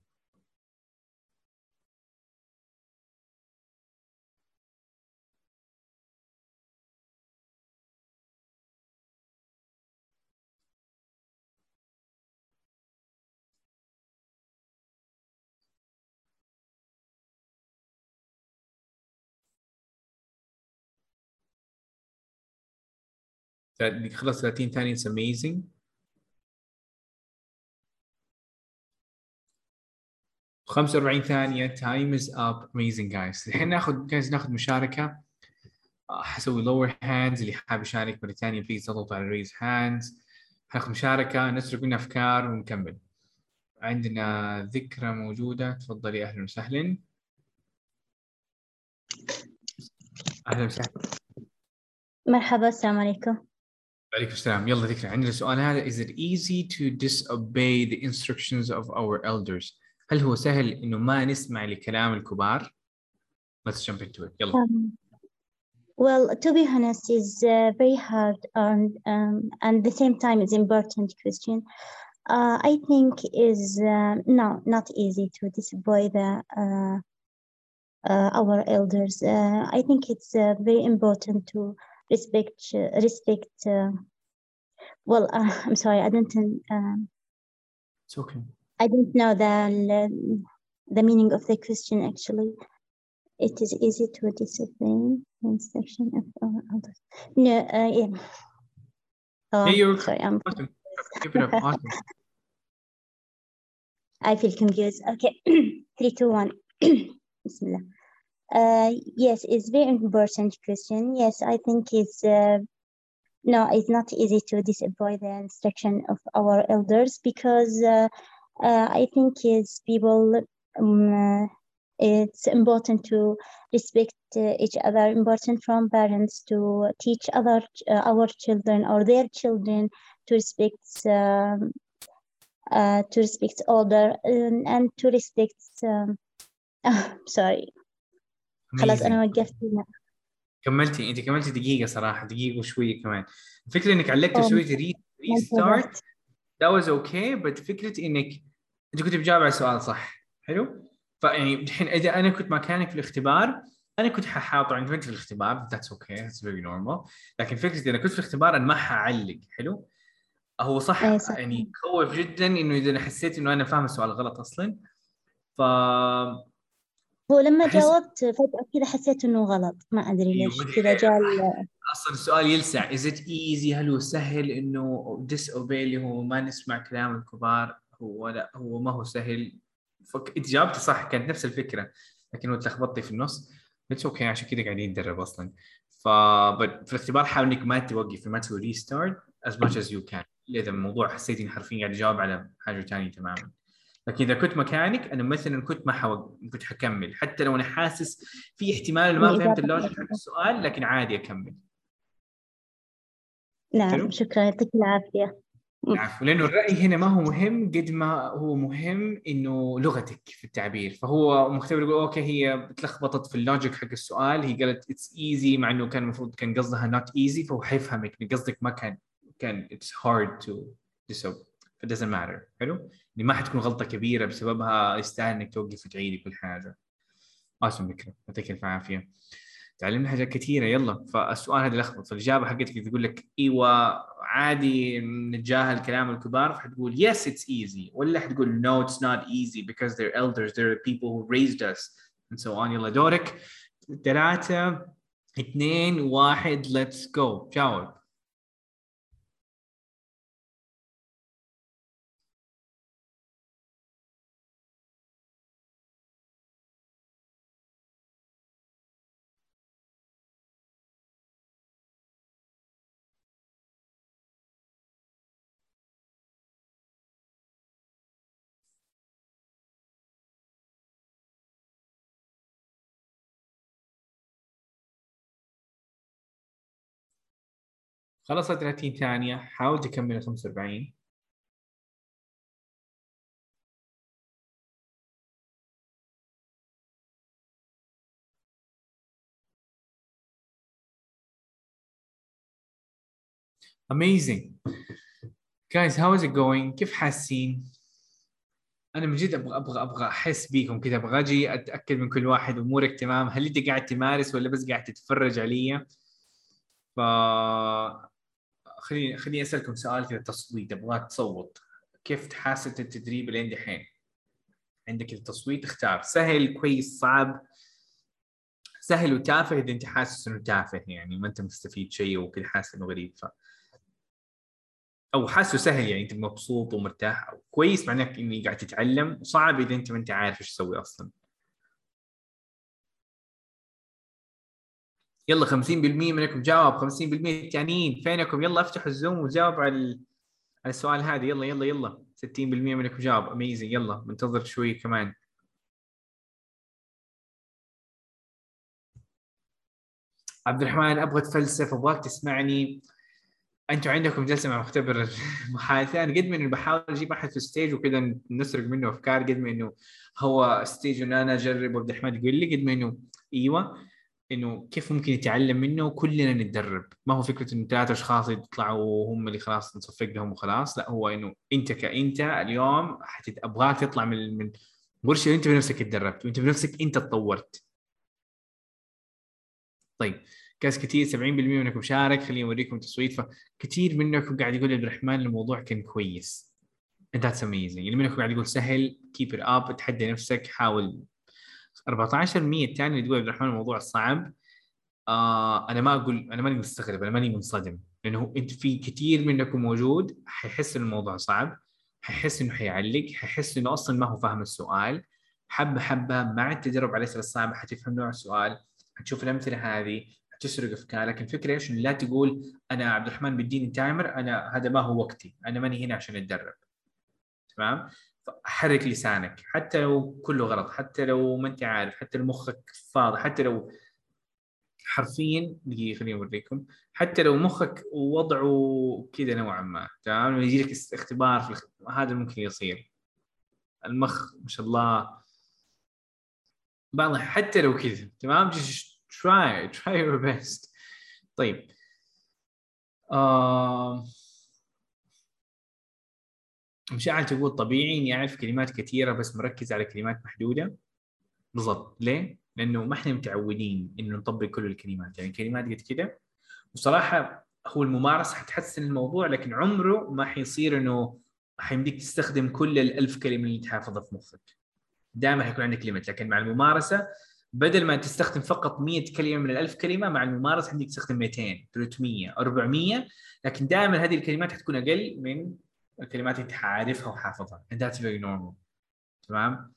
ثلاث- خلص 30 ثانية it's amazing. خمسة وأربعين ثانية time is up. Amazing guys. الحين ناخذ جايز ناخذ مشاركة. آه، حسوي lower hands اللي حاب يشارك مرة ثانية بليز تضغط على raise hands. حناخذ مشاركة نسرق منها أفكار ونكمل. عندنا ذكرى موجودة. تفضلي أهلا وسهلا. أهلا وسهلا. مرحبا السلام عليكم. عليكم السلام يلا ذكرى عندنا سؤال هذا is it easy to disobey the instructions of our elders هل هو سهل انه ما نسمع لكلام الكبار let's jump into it يلا Um, well, to be honest, is uh, very hard and um, and at the same time is important question. Uh, I think is uh, no not easy to disobey the uh, uh, our elders. Uh, I think it's uh, very important to respect uh, respect. Uh, well, uh, I'm sorry, I don't um, it's okay I don't know the the meaning of the question actually. It is easy to discipline instruction of our elders. No, uh, yeah. Oh, Yeah, you're sorry, I'm awesome keep it up awesome I feel confused. Okay, three, two, one. Bismillah. Uh, yes, it's very important question. Yes, I think it's uh, no, it's not easy to disobey the instruction of our elders because uh, uh, I think it's people. Um, uh, it's important to respect uh, each other. Important from parents to teach other our children or their children to respect um, uh, to respect older um, and to respect. Um, sorry خلاص أنا وقفت هنا. كملتي أنت كملتي دقيقة صراحة دقيقة وشوية كمان الفكرة إنك علقتي أم. وسويتي ري ما ستارت انتبهت. that was okay but فكرة إنك أنت كنت بجاوب على السؤال صح حلو فيعني الحين إذا أنا كنت مكانك في الاختبار أنا كنت ما أنت في الاختبار that's okay that's very normal لكن فكرة إذا أنا كنت في الاختبار أنا ما حعلق حلو هو صح صح. يعني خوف جدا إنه إذا أنا حسيت إنه أنا فاهم السؤال غلط أصلا ف هو لما أحس- جاوبت فجأة كذا حسيت إنه غلط ما أدري أيوة، ليش كذا ليه. جاء أصلا السؤال يلسع. Is it easy هل هو سهل إنه disobey اللي هو ما نسمع كلام الكبار؟ هو لا هو ما هو سهل. فك... أنت جاوبتي صح كانت نفس الفكرة لكن تلخبطتي في النص. it's okay عشان كذا قاعدين نتدرب أصلا. ف في الاختبار حاول إنك ما توقفي ما تسوي restart as much as you can. إذا الموضوع حسيتي اني حرفيا قاعد اجاوب على حاجة ثانية تماما. لكن إذا كنت مكانك أنا مثلا كنت ما حوق... كنت حكمل. حتى لو أنا حاسس في احتمال ما فهمت ال logic. حق السؤال لكن عادي أكمل. نعم. شكرا. يعطيك العافية. العفو. لأنه الرأي هنا ما هو مهم قد ما هو مهم إنه لغتك في التعبير. فهو مختبر يقول okay هي اتلخبطت في ال logic حق السؤال. هي قالت it's easy مع إنه كان المفروض كان قصدها not easy فهو حيفهمك قصدك ما كان كان it's hard to تسوي ف doesn't matter. حلو؟ يعني ما حتكون غلطة كبيرة بسببها يستاهل إنك توقف وتعيدي كل حاجة. awesome بكره يعطيك الف عافية. تعلمنا حاجات كثيرة. يلا. فالسؤال هذا لخبط. فالإجابة حقتك تقول لك إيوه عادي نتجاهل كلام الكبار. فحتقول yes it's easy. ولا حتقول no it's not easy because they're elders. They're people who raised us. And so on. يلا دورك. ثلاثة اثنين واحد let's go. جاوب. خلصت 30 ثانية حاول تكمل 45 Amazing. Guys, how is it going? كيف حاسين؟ أنا من جد أبغى أبغى أبغى أحس بيكم كذا أبغى أجي أتأكد من كل واحد أمورك تمام، هل أنت قاعد تمارس ولا بس قاعد تتفرج علي؟ ف خليني خليني أسألكم سؤال كذا تصويت أبغاك تصوت. كيف حاسة التدريب اللي عندي الحين؟ عندك التصويت اختار. سهل كويس صعب؟ سهل وتافه إذا أنت حاسس إنه تافه يعني ما أنت مستفيد شيء وكذا حاسس إنه غريب ف أو حاسه سهل يعني أنت مبسوط ومرتاح. أو كويس معناه إني قاعد تتعلم وصعب إذا أنت ما أنت عارف إيش تسوي أصلا. يلا 50% منكم جاوب 50% الثانيين فينكم؟ يلا افتحوا الزوم وجاوب على على السؤال هذا. يلا يلا يلا. 60% منكم جاوب amazing يلا منتظر شوي كمان. عبد الرحمن أبغى اتفلسف أبغاك تسمعني. أنتوا عندكم جلسة مع مختبر المحادثة. أنا قد ما انه بحاول أجيب أحد في ال stage وكذا نسرق منه أفكار قد ما إنه هو stage أنا أجرب. وعبد الرحمن يقول لي قد ما انه أيوه. إنه كيف ممكن يتعلم منه وكلنا نتدرب. ما هو فكرة إنه ثلاثة أشخاص يطلعوا وهم اللي خلاص نصفق لهم وخلاص لا هو إنه أنت كأنت اليوم. أبغاك تطلع من من ورشة انت بنفسك اتدربت وأنت بنفسك أنت تطورت. طيب guys كثير 70% منكم شارك خليني أوريكم تصويت. فكثير منكم قاعد يقول عبد الرحمن الموضوع كان كويس. that's amazing اللي منكم قاعد يقول سهل keep it up تحدي نفسك حاول 14% الثاني اللي تقول عبد الرحمن الموضوع صعب. آه أنا ما أقول أنا ماني مستغرب أنا ماني منصدم لأنه أنت في كثير منكم موجود حيحس ان الموضوع صعب حيحس إنه حيعلق حيحس إنه أصلا ما هو فاهم السؤال. حبة حبة مع التدرب على الأسئلة الصعبة حتفهم نوع السؤال حتشوف الأمثلة هذه حتسرق أفكارك. الفكرة إيش؟ لا تقول أنا عبد الرحمن بيديني تايمر أنا هذا ما هو وقتي أنا ماني هنا عشان أتدرب. تمام؟ حرك لسانك حتى لو كله غلط حتى لو ما أنت عارف حتى لو مخك فاضي حتى لو حرفيا دقيقة خليني أوريكم حتى لو مخك وضعه كذا نوعا ما تمام؟ لما يجي لك اختبار في. هذا ممكن يصير. المخ ما شاء الله. بعض حتى لو كذا تمام؟ Just try try your best. طيب. آه... مشاعل تقول طبيعي إني أعرف كلمات كثيرة بس مركز على كلمات محدودة؟ بالضبط. ليه؟ لأنه ما إحنا متعودين إنه نطبق كل الكلمات. يعني كلمات قد كده وصراحة هو الممارسة حتحسن الموضوع لكن عمره ما حيصير إنه حيمديك تستخدم كل الألف كلمة اللي تحافظها في مخك. دائما حيكون عندك ليمت لكن مع الممارسة بدل ما تستخدم فقط 100 كلمة من الألف كلمة مع الممارسة عندك تستخدم 200 300 400 لكن دائما هذه الكلمات حتكون أقل من اللي انت عارفها وحافظها. And that's very normal. تمام؟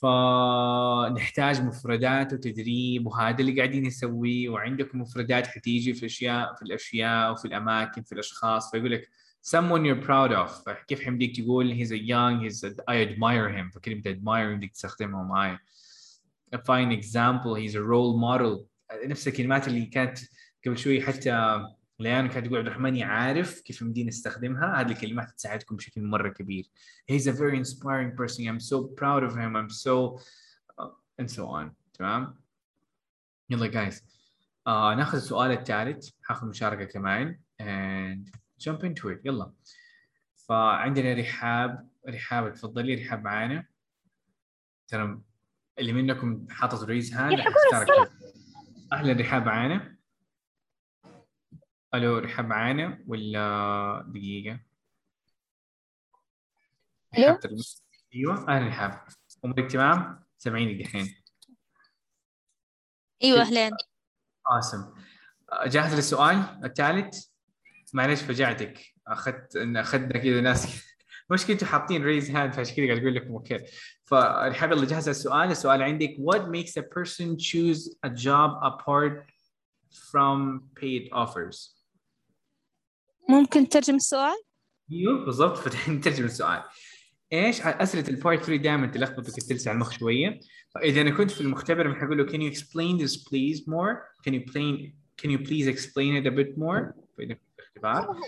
فنحتاج مفردات وتدريب وهذا اللي قاعدين نسويه وعندكم مفردات حتيجي في أشياء في الأشياء وفي الأماكن في الأشخاص. فيقول لك someone you're proud of. كيف حمديك تقول he's a young he's a, I admire him. فكلمة admire بدك تستخدمها معي a fine example he's a role model. نفس الكلمات اللي كانت قبل شوي حتى ليان كانت تقول عبد الرحمن يعرف كيف مدين نستخدمها. هذه الكلمات تساعدكم بشكل مرة كبير. He's a very inspiring person. I'm so proud of him. I'm so uh, and so on. تمام؟ يلا جايز آه ناخذ السؤال الثالث. حاخذ مشاركة كمان. And jump into it. يلا. فعندنا رحاب. رحاب تفضلي. رحاب معانا. ترى اللي منكم حاطط raise hand أهلا رحاب معانا. ألو رحاب معانا ولا دقيقة؟ ألو؟ أيوه أهلا رحاب أمورك تمام؟ سامعيني دحين. أيوه اهلين awesome. جاهز للسؤال الثالث؟ معلش فجعتك. أخذت إن أخذنا كذا ناس. مشكلته حاطين raise hand فعشان كذا قاعد أقول لكم okay. فرحاب يلا جاهزه السؤال. السؤال عندك what makes a person choose a job apart from paid offers ممكن ترجم السؤال؟ أيوه بالضبط. فتحين نترجم السؤال. إيش أسئلة البارت 3 دائما تلخبطك تلسع المخ شوية؟ فإذا أنا كنت في المختبر حقول له can you explain this please more? Can you plain can you please explain it a bit more? فإذا في الاختبار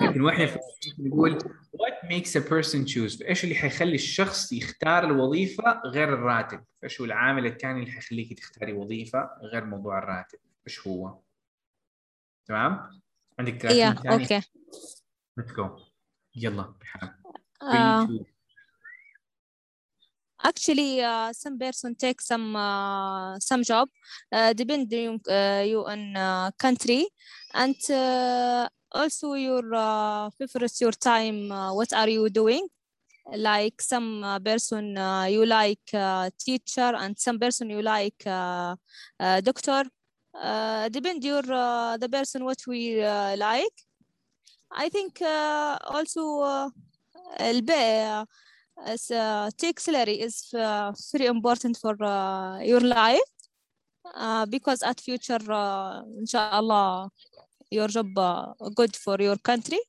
لكن وإحنا نقول what makes a person choose? إيش اللي حيخلي الشخص يختار الوظيفة غير الراتب؟ إيش هو العامل الثاني اللي حيخليك تختاري وظيفة غير موضوع الراتب؟ إيش هو؟ تمام؟ عندك 30 yeah, ثانية okay. let's go يلا بحال Uh, 3 2 actually, uh, some person take some uh, some job uh, depending uh, you on uh, country and uh, also your uh, favorite your time. Uh, what are you doing? Like some uh, person uh, you like uh, teacher and some person you like uh, uh, doctor. Uh, depend your uh, the person what we uh, like. I think uh, also uh, البيع as uh, take salary is uh, very important for uh, your life uh, because at future uh, inshallah your job uh, good for your country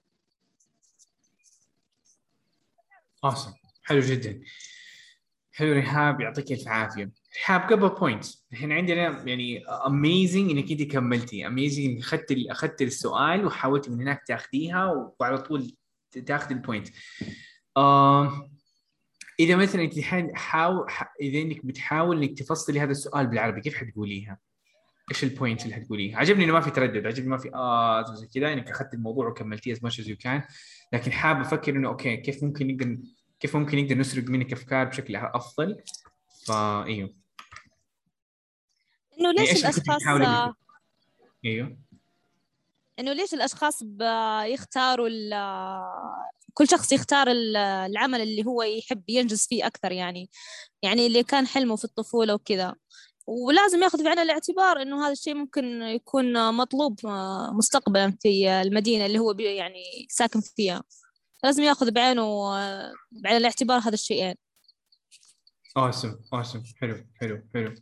awesome حلو جدا حلو رحاب يعطيك الف عافية. رحاب قبل point الحين عندنا يعني amazing إنك انت كملتي. amazing إنك اخذت أخذت السؤال وحاولتي من هناك تاخذيها وعلى طول تاخذي ال point آه إذا مثلا انت الحين حاول إذا إنك بتحاول إنك تفصلي هذا السؤال بالعربي كيف حتقوليها؟ إيش ال point اللي حتقوليها؟ عجبني إنه ما في تردد، عجبني ما في آه زي كذا إنك اخذت الموضوع وكملتيه as much as you can. لكن حاب أفكر إنه okay كيف ممكن نقدر كيف ممكن نقدر نسرق منك أفكار بشكل أفضل. فا إيوه. إنه يعني ليش كنت الأشخاص آه،؟ إيوه. إنه ليش الأشخاص بيختاروا ال- كل شخص يختار ال- العمل اللي هو يحب ينجز فيه أكثر يعني. يعني اللي كان حلمه في الطفولة وكذا. ولازم ياخذ بعين الاعتبار إنه هذا الشيء ممكن يكون مطلوب آه، مستقبلا في المدينة اللي هو يعني ساكن فيها. لازم ياخذ بعينه بعين الاعتبار هذا الشيئين اوسم اوسم حلو حلو حلو.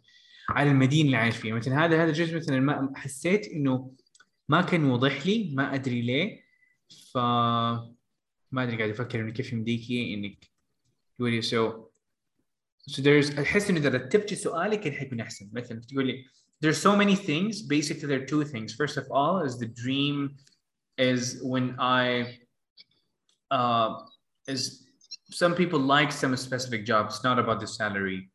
على المدينة اللي عايش فيها. مثلا هذا هذا الجزء مثلا ما حسيت إنه ما كان واضح لي ما أدري ليه. ف ما أدري قاعد أفكر إنه كيف يمديكي إنك تقولي سو so there's أحس إنه إذا رتبتي سؤالك كان حيكون أحسن. مثلا تقولي there's so many things. Basically there are two things. First of all is the dream is when I uh, is some people like some specific jobs not about the salary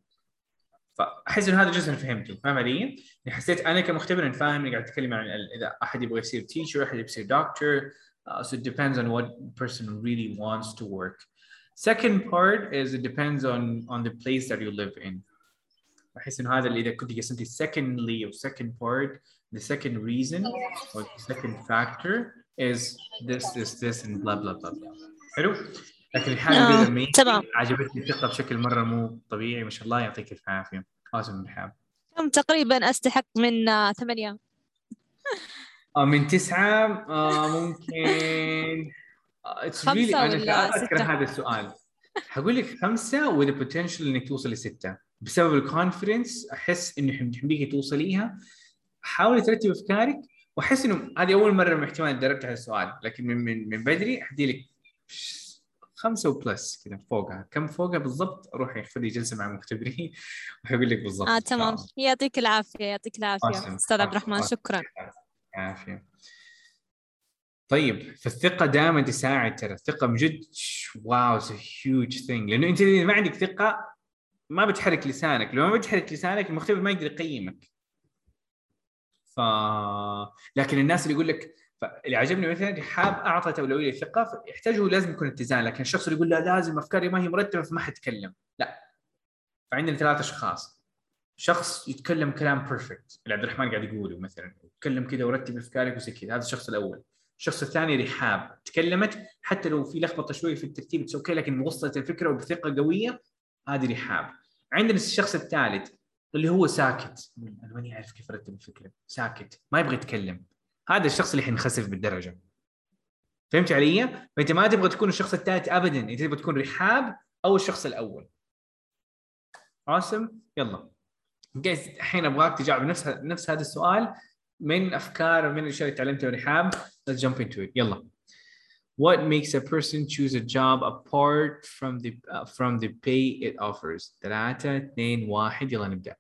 فاحس انه هذا جزء انا فهمته فاهم علي؟ يعني حسيت انا كمختبر إن فاهم اني قاعد اتكلم عن ال- اذا احد يبغى يصير teacher احد يبغى يصير doctor uh, so it depends on what person really wants to work second part is it depends on on the place that you live in احس انه هذا اللي اذا كنت قسمتي secondly or second part the second reason or the second factor is this this this and blah blah blah blah. حلو؟ لكن آه، اللي amazing تمام. عجبتني الثقة بشكل مرة مو طبيعي ما شاء الله يعطيك الف عافية. قاسم بن حاب. كم تقريبا أستحق من آه، ثمانية. آه من تسعة آه ممكن أنا ولا أذكر ستة؟ هذا السؤال. حقول لك خمسة the potential إنك توصل لستة بسبب الكونفدنس أحس إنه حم- حمديكي توصليها. حاولي ترتبي أفكارك. وأحس إنه هذه أول مرة من احتمال تدربت على السؤال لكن من من من بدري أحدي لك خمسة وبلس كذا فوقها. كم فوقها بالضبط؟ أروح خذي جلسة مع مختبرين وحقول لك بالضبط. آه تمام. يعطيك العافية يعطيك awesome, أستاذ عبد الرحمن. شكرا. عافية طيب فالثقة دائما تساعد ترى. الثقة من جد wow huge thing لأنه أنت إذا ما عندك ثقة ما بتحرك لسانك. لو ما بتحرك لسانك المختبر ما يقدر يقيمك. ف لكن الناس اللي يقول لك اللي عجبني مثلا حاب اعطت اولويه للثقة يحتاجوا لازم يكون اتزان لكن الشخص اللي يقول لا لازم أفكاري ما هي مرتبة فما حتكلم لا. فعندنا ثلاث أشخاص. شخص يتكلم كلام perfect اللي عبد الرحمن قاعد يقوله مثلا يتكلم كذا ورتب أفكارك وزي كذا هذا الشخص الأول. الشخص الثاني رحاب تكلمت حتى لو في لخبطة شوي في الترتيب okay لكن وصلت الفكرة وبثقة قوية هذه رحاب عندنا الشخص الثالث اللي هو ساكت. أنا ماني عارف كيف أرتب الفكرة. ساكت. ما يبغى يتكلم. هذا الشخص اللي حينخسف بالدرجة. فهمت علي؟ فأنت ما تبغى تكون الشخص الثالث ابدا. أنت تبغى تكون رحاب أو الشخص الأول. عاصم يلا. جايز الحين أبغاك تجاوب نفس نفس هذا السؤال من أفكار من الأشياء اللي تعلمتها من رحاب. Let's jump into it. يلا. What makes a person choose a job apart from the uh, from the pay it offers؟ ثلاثة اثنين واحد. يلا نبدأ.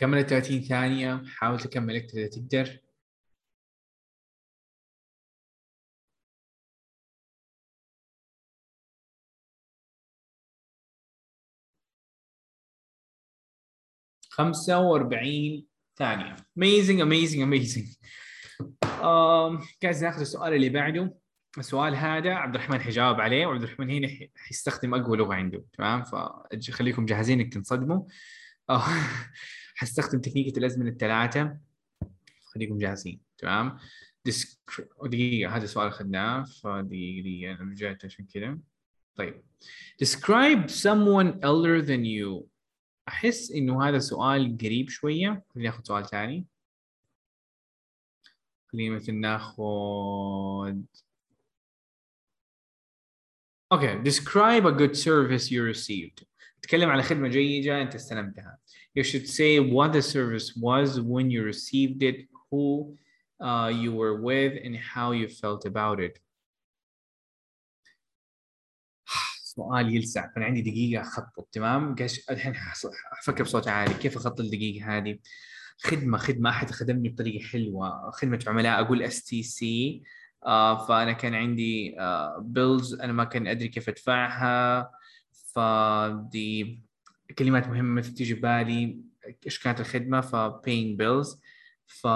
كمل 30 ثانية حاول تكمل أكثر إذا تقدر. خمسة وأربعين ثانية. Amazing amazing amazing. جايز ناخذ السؤال اللي بعده. السؤال هذا عبد الرحمن حيجاوب عليه وعبد الرحمن هنا حي- حيستخدم أقوى لغة عنده تمام؟ فخليكم جاهزين إنك تنصدموا. آه، حستخدم تكنيكة الأزمنة الثلاثة خليكم جاهزين. تمام؟ دقيقة هذا السؤال أخذناه فدقيقة دقيقة أنا رجعت عشان كذا. طيب. Describe someone elder than you. أحس إنه هذا سؤال قريب شوية. خلينا ناخذ سؤال ثاني. خلينا مثل ناخذ Okay, describe a good service you received. تكلم على خدمة جيدة أنت استلمتها. You should say what the service was when you received it, who uh, you were with, and how you felt about it. سؤال يلسع. فأنا عندي دقيقة أخطط تمام؟ قاش الحين أفكر بصوت عالي. كيف أخطط الدقيقة هذه؟ خدمة خدمة. أحد خدمني بطريقة حلوة. خدمة عملاء. أقول اس تي سي فأنا كان عندي بيلز أنا ما كان أدري كيف أدفعها. فدي كلمات مهمة تيجي بالي إيش كانت الخدمه ف paying bills ف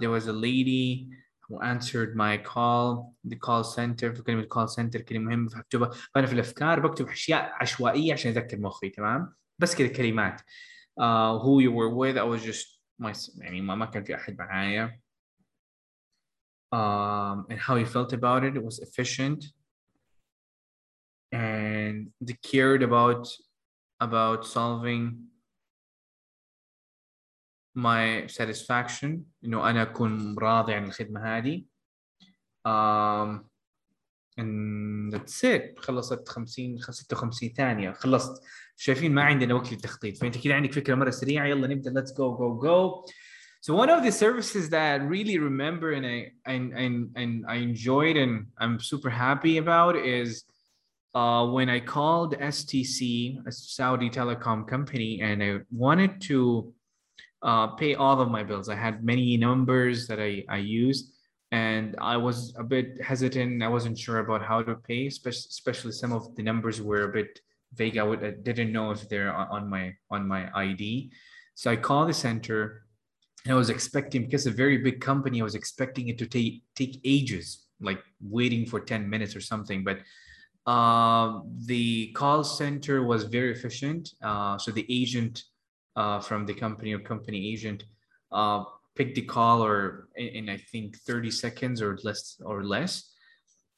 there was a lady who answered my call the call center في كلمه call center كلمه مهمه فاكتبها فانا في الافكار بكتب اشياء عشوائيه عشان اذكر مخي تمام بس كذا كلمات uh, who you were with I was just my يعني ما, كان في احد معايا um, and how he felt about it it was efficient and they cared about about solving my satisfaction انه انا اكون راضي عن الخدمه هذه um, and that's it خلصت 50 56 ثانيه خلصت شايفين ما عندنا وقت للتخطيط فانت كده عندك فكره مره سريعه يلا نبدا let's go go go so one of the services that I really remember and I and, and, and I enjoyed and I'm super happy about is uh, when I called STC, a Saudi telecom company, and I wanted to uh, pay all of my bills. I had many numbers that I, I used, and I was a bit hesitant. I wasn't sure about how to pay, especially, some of the numbers were a bit vague. I, would, I didn't know if they're on my on my ID. So I called the center, and I was expecting because a very big company, I was expecting it to take take ages, like waiting for 10 minutes or something. But um, the call center was very efficient. Uh, so the agent uh, from the company or company agent uh, picked the call or in, in, I think 30 seconds or less or less.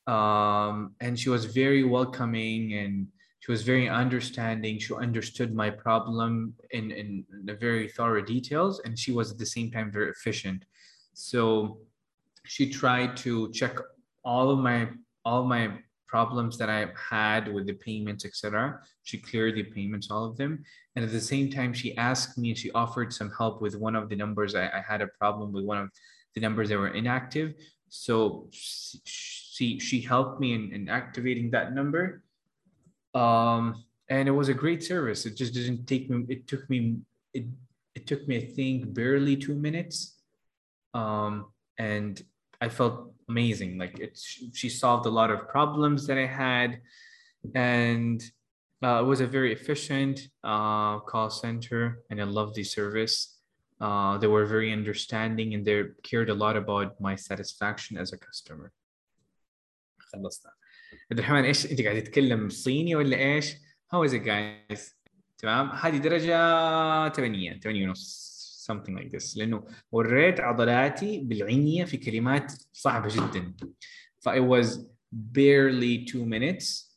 Um, and she was very welcoming and she was very understanding. She understood my problem in, in the very thorough details. And she was at the same time very efficient. So she tried to check all of my all my problems that I had with the payments, etc. She cleared the payments, all of them. And at the same time, she asked me and she offered some help with one of the numbers. I, I had a problem with one of the numbers that were inactive. So she, she helped me in, in activating that number. Um, and it was a great service. It just didn't take me, it took me, it, it took me, I think, barely two minutes. Um, and I felt amazing. Like it's she solved a lot of problems that I had, and uh, it was a very efficient uh, call center, and I love the service. Uh, they were very understanding and they cared a lot about my satisfaction as a customer. خلصنا. عبد الرحمن ايش انت قاعد تتكلم صيني ولا ايش؟ How is it guys؟ تمام؟ هذه درجة 8 8 ونص something like this. لأنه وريت عضلاتي بالعنيه في كلمات صعبة جدا. ف it was barely two minutes.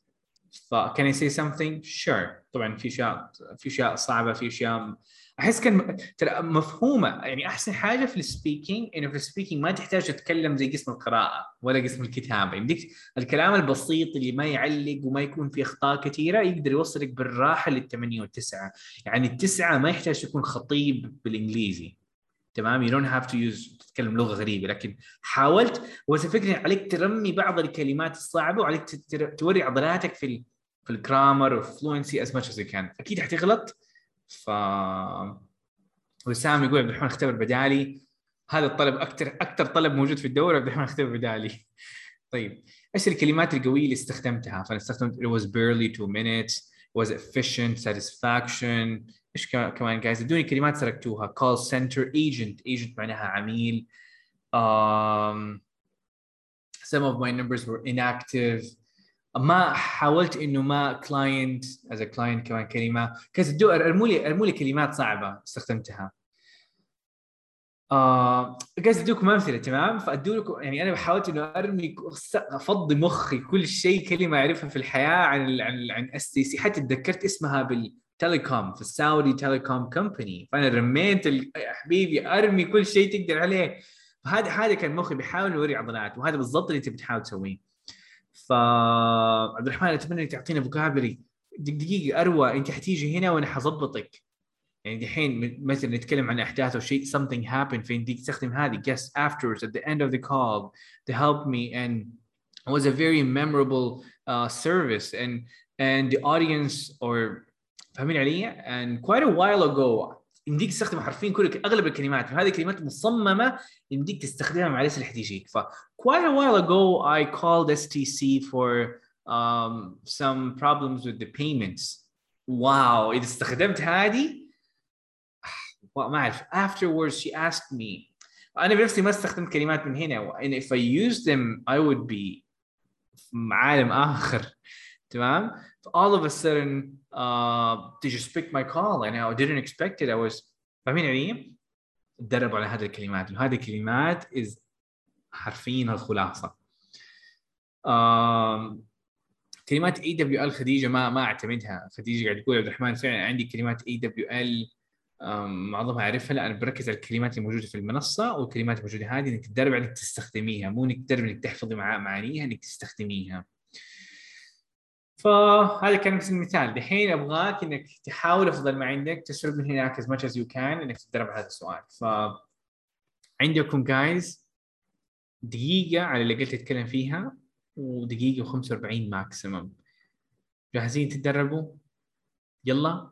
ف can I say something? Sure. طبعا في اشياء في أشياء صعبة في أشياء أحس كان ترى مفهومة. يعني أحسن حاجة في ال speaking إنه في ال speaking ما تحتاج تتكلم زي قسم القراءة ولا قسم الكتابة. يمديك الكلام البسيط اللي ما يعلق وما يكون فيه أخطاء كثيرة يقدر يوصلك بالراحة للثمانية والتسعة. يعني التسعة ما يحتاج تكون خطيب بالإنجليزي. تمام؟ You don't have to use تتكلم لغة غريبة. لكن حاولت بس الفكرة عليك ترمي بعض الكلمات الصعبة وعليك توري عضلاتك في ال في الجرامر as much as you can. أكيد حتغلط. ف وسام يقول عبد الرحمن اختبر بدالي. هذا الطلب أكثر أكثر طلب موجود في الدوره عبد الرحمن اختبر بدالي. طيب إيش الكلمات القوية اللي استخدمتها؟ فأنا استخدمت it was barely two minutes was efficient satisfaction. إيش كمان جايز ادوني كلمات سرقتوها. call center agent. agent معناها عميل. um, some of my numbers were inactive. ما حاولت إنه ما client is client كمان كلمة. كانت ارموا لي ارموا لي كلمات صعبة استخدمتها. آه قاعد ادوكم أمثلة؟ تمام؟ فأدوا لكم يعني أنا حاولت إنه أرمي أفضي مخي كل شيء كلمة أعرفها في الحياة عن عن عن اس تي سي حتى تذكرت اسمها بال telecom في السعودي telecom company فأنا رميت يا حبيبي أرمي كل شيء تقدر عليه. فهذا هذا كان مخي بيحاول يوري عضلات. وهذا بالضبط اللي أنت بتحاول تسويه. فعبد الرحمن اتمنى انك تعطينا فوكابلري دقيقه اروى انت حتيجي هنا وأنا حظبطك يعني دحين مثلا نتكلم عن احداث أو شيء something happened فيمديك تستخدم هذه guess afterwards at the end of the call to help me and it was a very memorable uh, service and and the audience or فاهمين علي and quite a while ago يمديك تستخدم حرفيا كل أغلب الكلمات وهذه كلمات مصممة يمديك تستخدمها مع الاسئله اللي حتجيك ف quite a while ago I called STC for um, some problems with the payments. واو إذا استخدمت هذه ما أعرف. Afterwards she asked me أنا بنفسي ما استخدمت كلمات من هنا and if I used them I would be في عالم آخر. تمام؟ all of a sudden uh, they just picked my call I didn't expect it. I was فاهمين يعني؟ تدربوا على هذه الكلمات. وهذه الكلمات is حرفيا الخلاصة. Um, كلمات AWL خديجة ما ما أعتمدها. خديجة قاعد تقول عبد الرحمن فعلا عندي كلمات AWL معظمها أعرفها. لا أنا بركز على الكلمات الموجودة في المنصة والكلمات الموجودة هذه إنك تدرب إنك تستخدميها. مو إنك تدرب إنك تحفظي مع معانيها إنك تستخدميها. فهذا كان بس المثال. دحين أبغاك إنك تحاول أفضل ما عندك تسرب من هناك as much as you can إنك تتدرب على هذا السؤال. ف عندكم جايز دقيقة على اللي قلت اتكلم فيها ودقيقة و45 ماكسيمم جاهزين تتدربوا؟ يلا.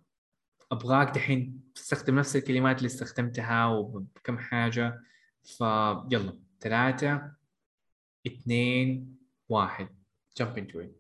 أبغاك دحين تستخدم نفس الكلمات اللي استخدمتها وبكم حاجة. فيلا ثلاثة اثنين واحد. Jump into it.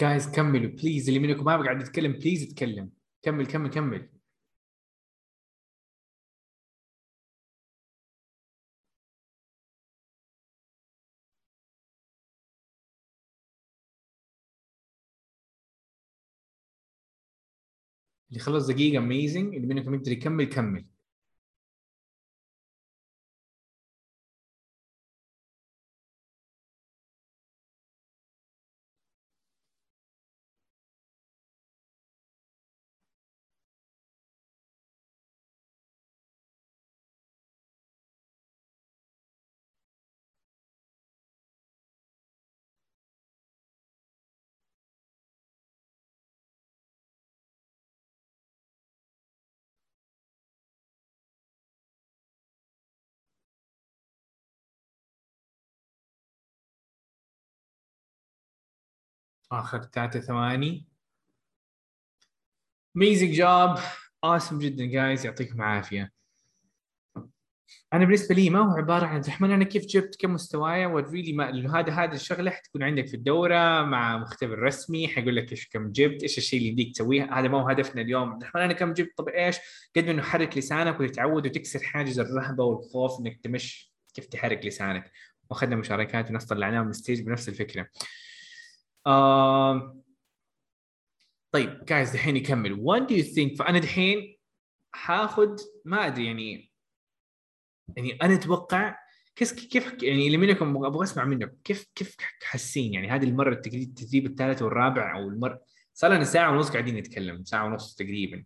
جايز كملوا. please اللي منكم ما قاعد يتكلم please اتكلم. كمل كمل كمل. اللي خلص دقيقة amazing اللي منكم يقدر يكمل كمل. آخر ثلاثة ثواني. Amazing job. Awesome جدا جايز يعطيكم العافية. أنا بالنسبة لي ما هو عبارة عن الرحمن أنا كيف جبت كم مستوايا وريلي ما هذا هذا الشغلة حتكون عندك في الدورة مع مختبر رسمي. حيقول لك إيش كم جبت إيش الشيء اللي يمديك تسويه. هذا ما هو هدفنا اليوم. الرحمن أنا كم جبت؟ طب إيش؟ قد ما إنه حرك لسانك وتتعود وتكسر حاجز الرهبة والخوف إنك تمش كيف تحرك لسانك. وأخذنا مشاركات وناس طلعناها من الستيج بنفس الفكرة. آه... طيب جايز دحين يكمل what do you think فانا دحين حاخذ ما أدري يعني يعني أنا أتوقع كيف كيف يعني اللي منكم أبغى أسمع منكم كيف كيف حاسين؟ يعني هذه المرة التدريب الثالث والرابع أو المره صار لنا ساعة ونص قاعدين نتكلم ساعة ونص تقريبا.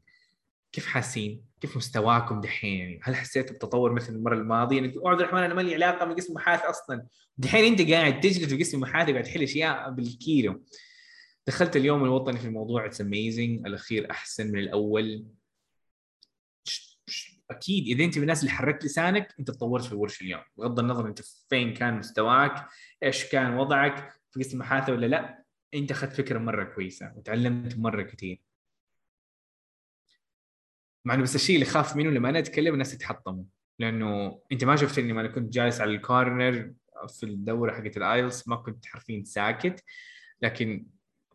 كيف حاسين؟ كيف مستواكم دحين يعني؟ هل حسيتوا بتطور مثل المرة الماضية؟ يعني عبد الرحمن أنا ما لي علاقة من قسم محاث أصلا. دحين أنت قاعد تجلس في قسم محادثة وقاعد تحل أشياء بالكيلو دخلت اليوم الوطني في الموضوع it's amazing الأخير أحسن من الأول. أكيد إذا أنت من الناس اللي حركت لسانك أنت تطورت في الورشة اليوم. بغض النظر أنت فين كان مستواك إيش كان وضعك في قسم محادثة ولا لا أنت أخذت فكرة مرة كويسة وتعلمت مرة كثير مع إنه بس الشيء اللي خاف منه لما أنا أتكلم الناس يتحطموا. لأنه أنت ما شفتني لما أنا كنت جالس على ال corner في الدورة حقت ال IELTS ما كنت حرفيا ساكت. لكن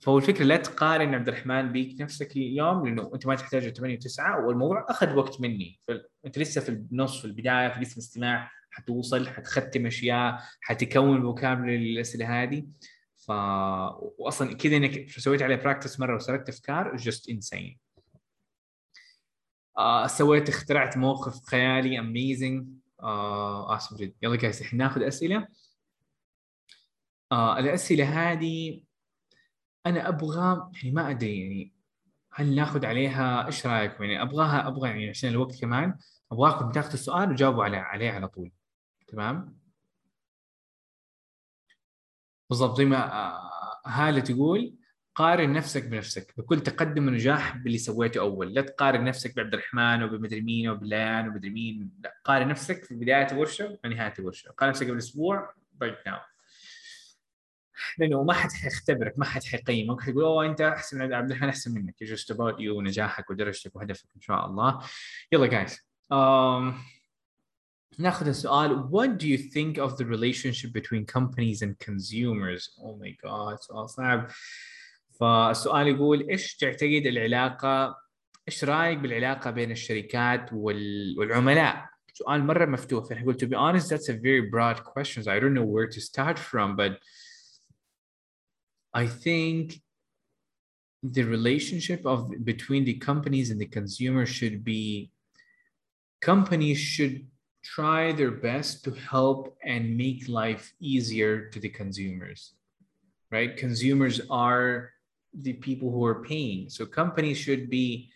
فهو الفكرة لا تقارن عبد الرحمن بيك نفسك اليوم لأنه أنت ما تحتاج 8 و9 والموضوع أخذ وقت مني. فانت لسه في النص في البداية في قسم استماع حتوصل حتختم أشياء حتكون vocabulary للأسئلة هذه. ف واصلا كذا إنك سويت عليه practice مرة وسردت أفكار just insane آه سويت اخترعت موقف خيالي اميزنج آه آسف جد. يلا جايز الحين ناخذ أسئلة. آه الأسئلة هذه أنا أبغى يعني ما أدري يعني هل ناخذ عليها إيش رأيكم؟ يعني أبغاها أبغى يعني عشان الوقت كمان. أبغاكم تاخذوا السؤال وجاوبوا عليه عليه على طول. تمام؟ بالضبط زي ما آه، هالة تقول قارن نفسك بنفسك بكل تقدم ونجاح باللي سويته أول. لا تقارن نفسك بعبد الرحمن وبمدري مين وبليان ومدري مين. لا قارن نفسك في بداية الورشه ونهاية الورشه قارن نفسك قبل أسبوع right now. لأنه ما حد حيختبرك ما حد حيقيمك. حيقول أوه أنت أحسن من عبد الرحمن أحسن منك. Just about you ونجاحك ودرجتك وهدفك إن شاء الله. يلا جايز um, ناخذ السؤال. What do you think of the relationship between companies and consumers? Oh my god سؤال صعب. فالسؤال يقول ايش تعتقد العلاقه ايش رايك بالعلاقه بين الشركات وال... والعملاء سؤال مره مفتوح فنقول to be honest that's a very broad question I don't know where to start from but I think the relationship of between the companies and the consumer should be companies should try their best to help and make life easier to the consumers right consumers are the people who are paying so companies should be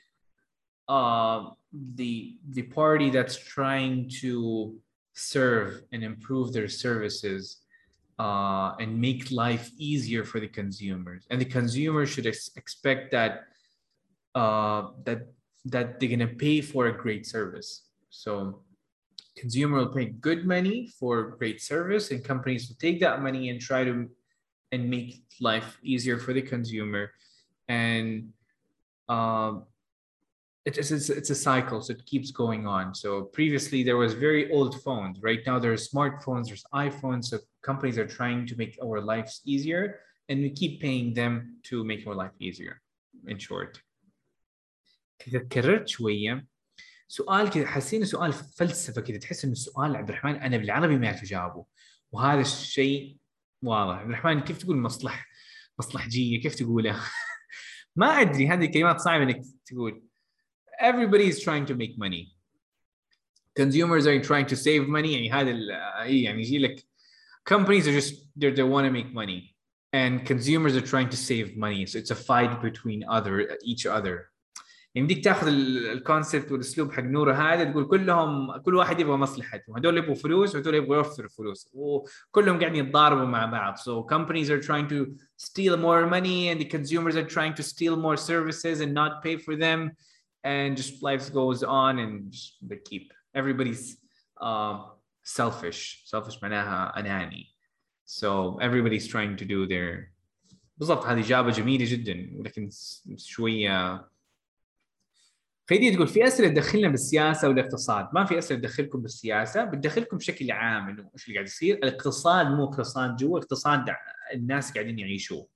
uh, the the party that's trying to serve and improve their services uh, and make life easier for the consumers. And the consumer should ex- expect that uh, that that they're gonna pay for a great service. So consumer will pay good money for great service, and companies will take that money and try to and make life easier for the consumer. And um, it- it's, it's, it's a cycle, so it keeps going on. So previously there was very old phones. Right now there's smartphones, there's iPhones. So companies are trying to make our lives easier, and we keep paying them to make our life easier. In short. كذا كررت شويه سؤال كذا حسينا سؤال فلسفه كذا تحس انه السؤال عبد الرحمن انا بالعربي ما اعرف اجاوبه وهذا الشيء واضح عبد الرحمن كيف تقول مصلح مصلحجيه كيف تقولها؟ ما ادري هذه كلمات صعبه انك تقول everybody is trying to make money consumers are trying to save money يعني هذا اي يعني يجي لك companies are just they they want to make money and consumers are trying to save money so it's a fight between other each other يعني بديك تاخذ الكونسبت والاسلوب حق نوره هذا تقول كلهم كل واحد يبغى مصلحته هذول يبغوا فلوس وهذول يبغوا يوفروا فلوس وكلهم قاعدين يتضاربوا مع بعض so companies are trying to steal more money and the consumers are trying to steal more services and not pay for them and just life goes on and they keep everybody's uh, selfish selfish معناها أناني so everybody's trying to do their بالضبط هذه إجابة جميلة جدا ولكن س- خليني تقول في أسئلة تدخلنا بالسياسة والاقتصاد، ما في أسئلة تدخلكم بالسياسة، بتدخلكم بشكل عام إنه إيش اللي قاعد يصير، الاقتصاد مو اقتصاد جوا، الاقتصاد الناس قاعدين يعيشوه.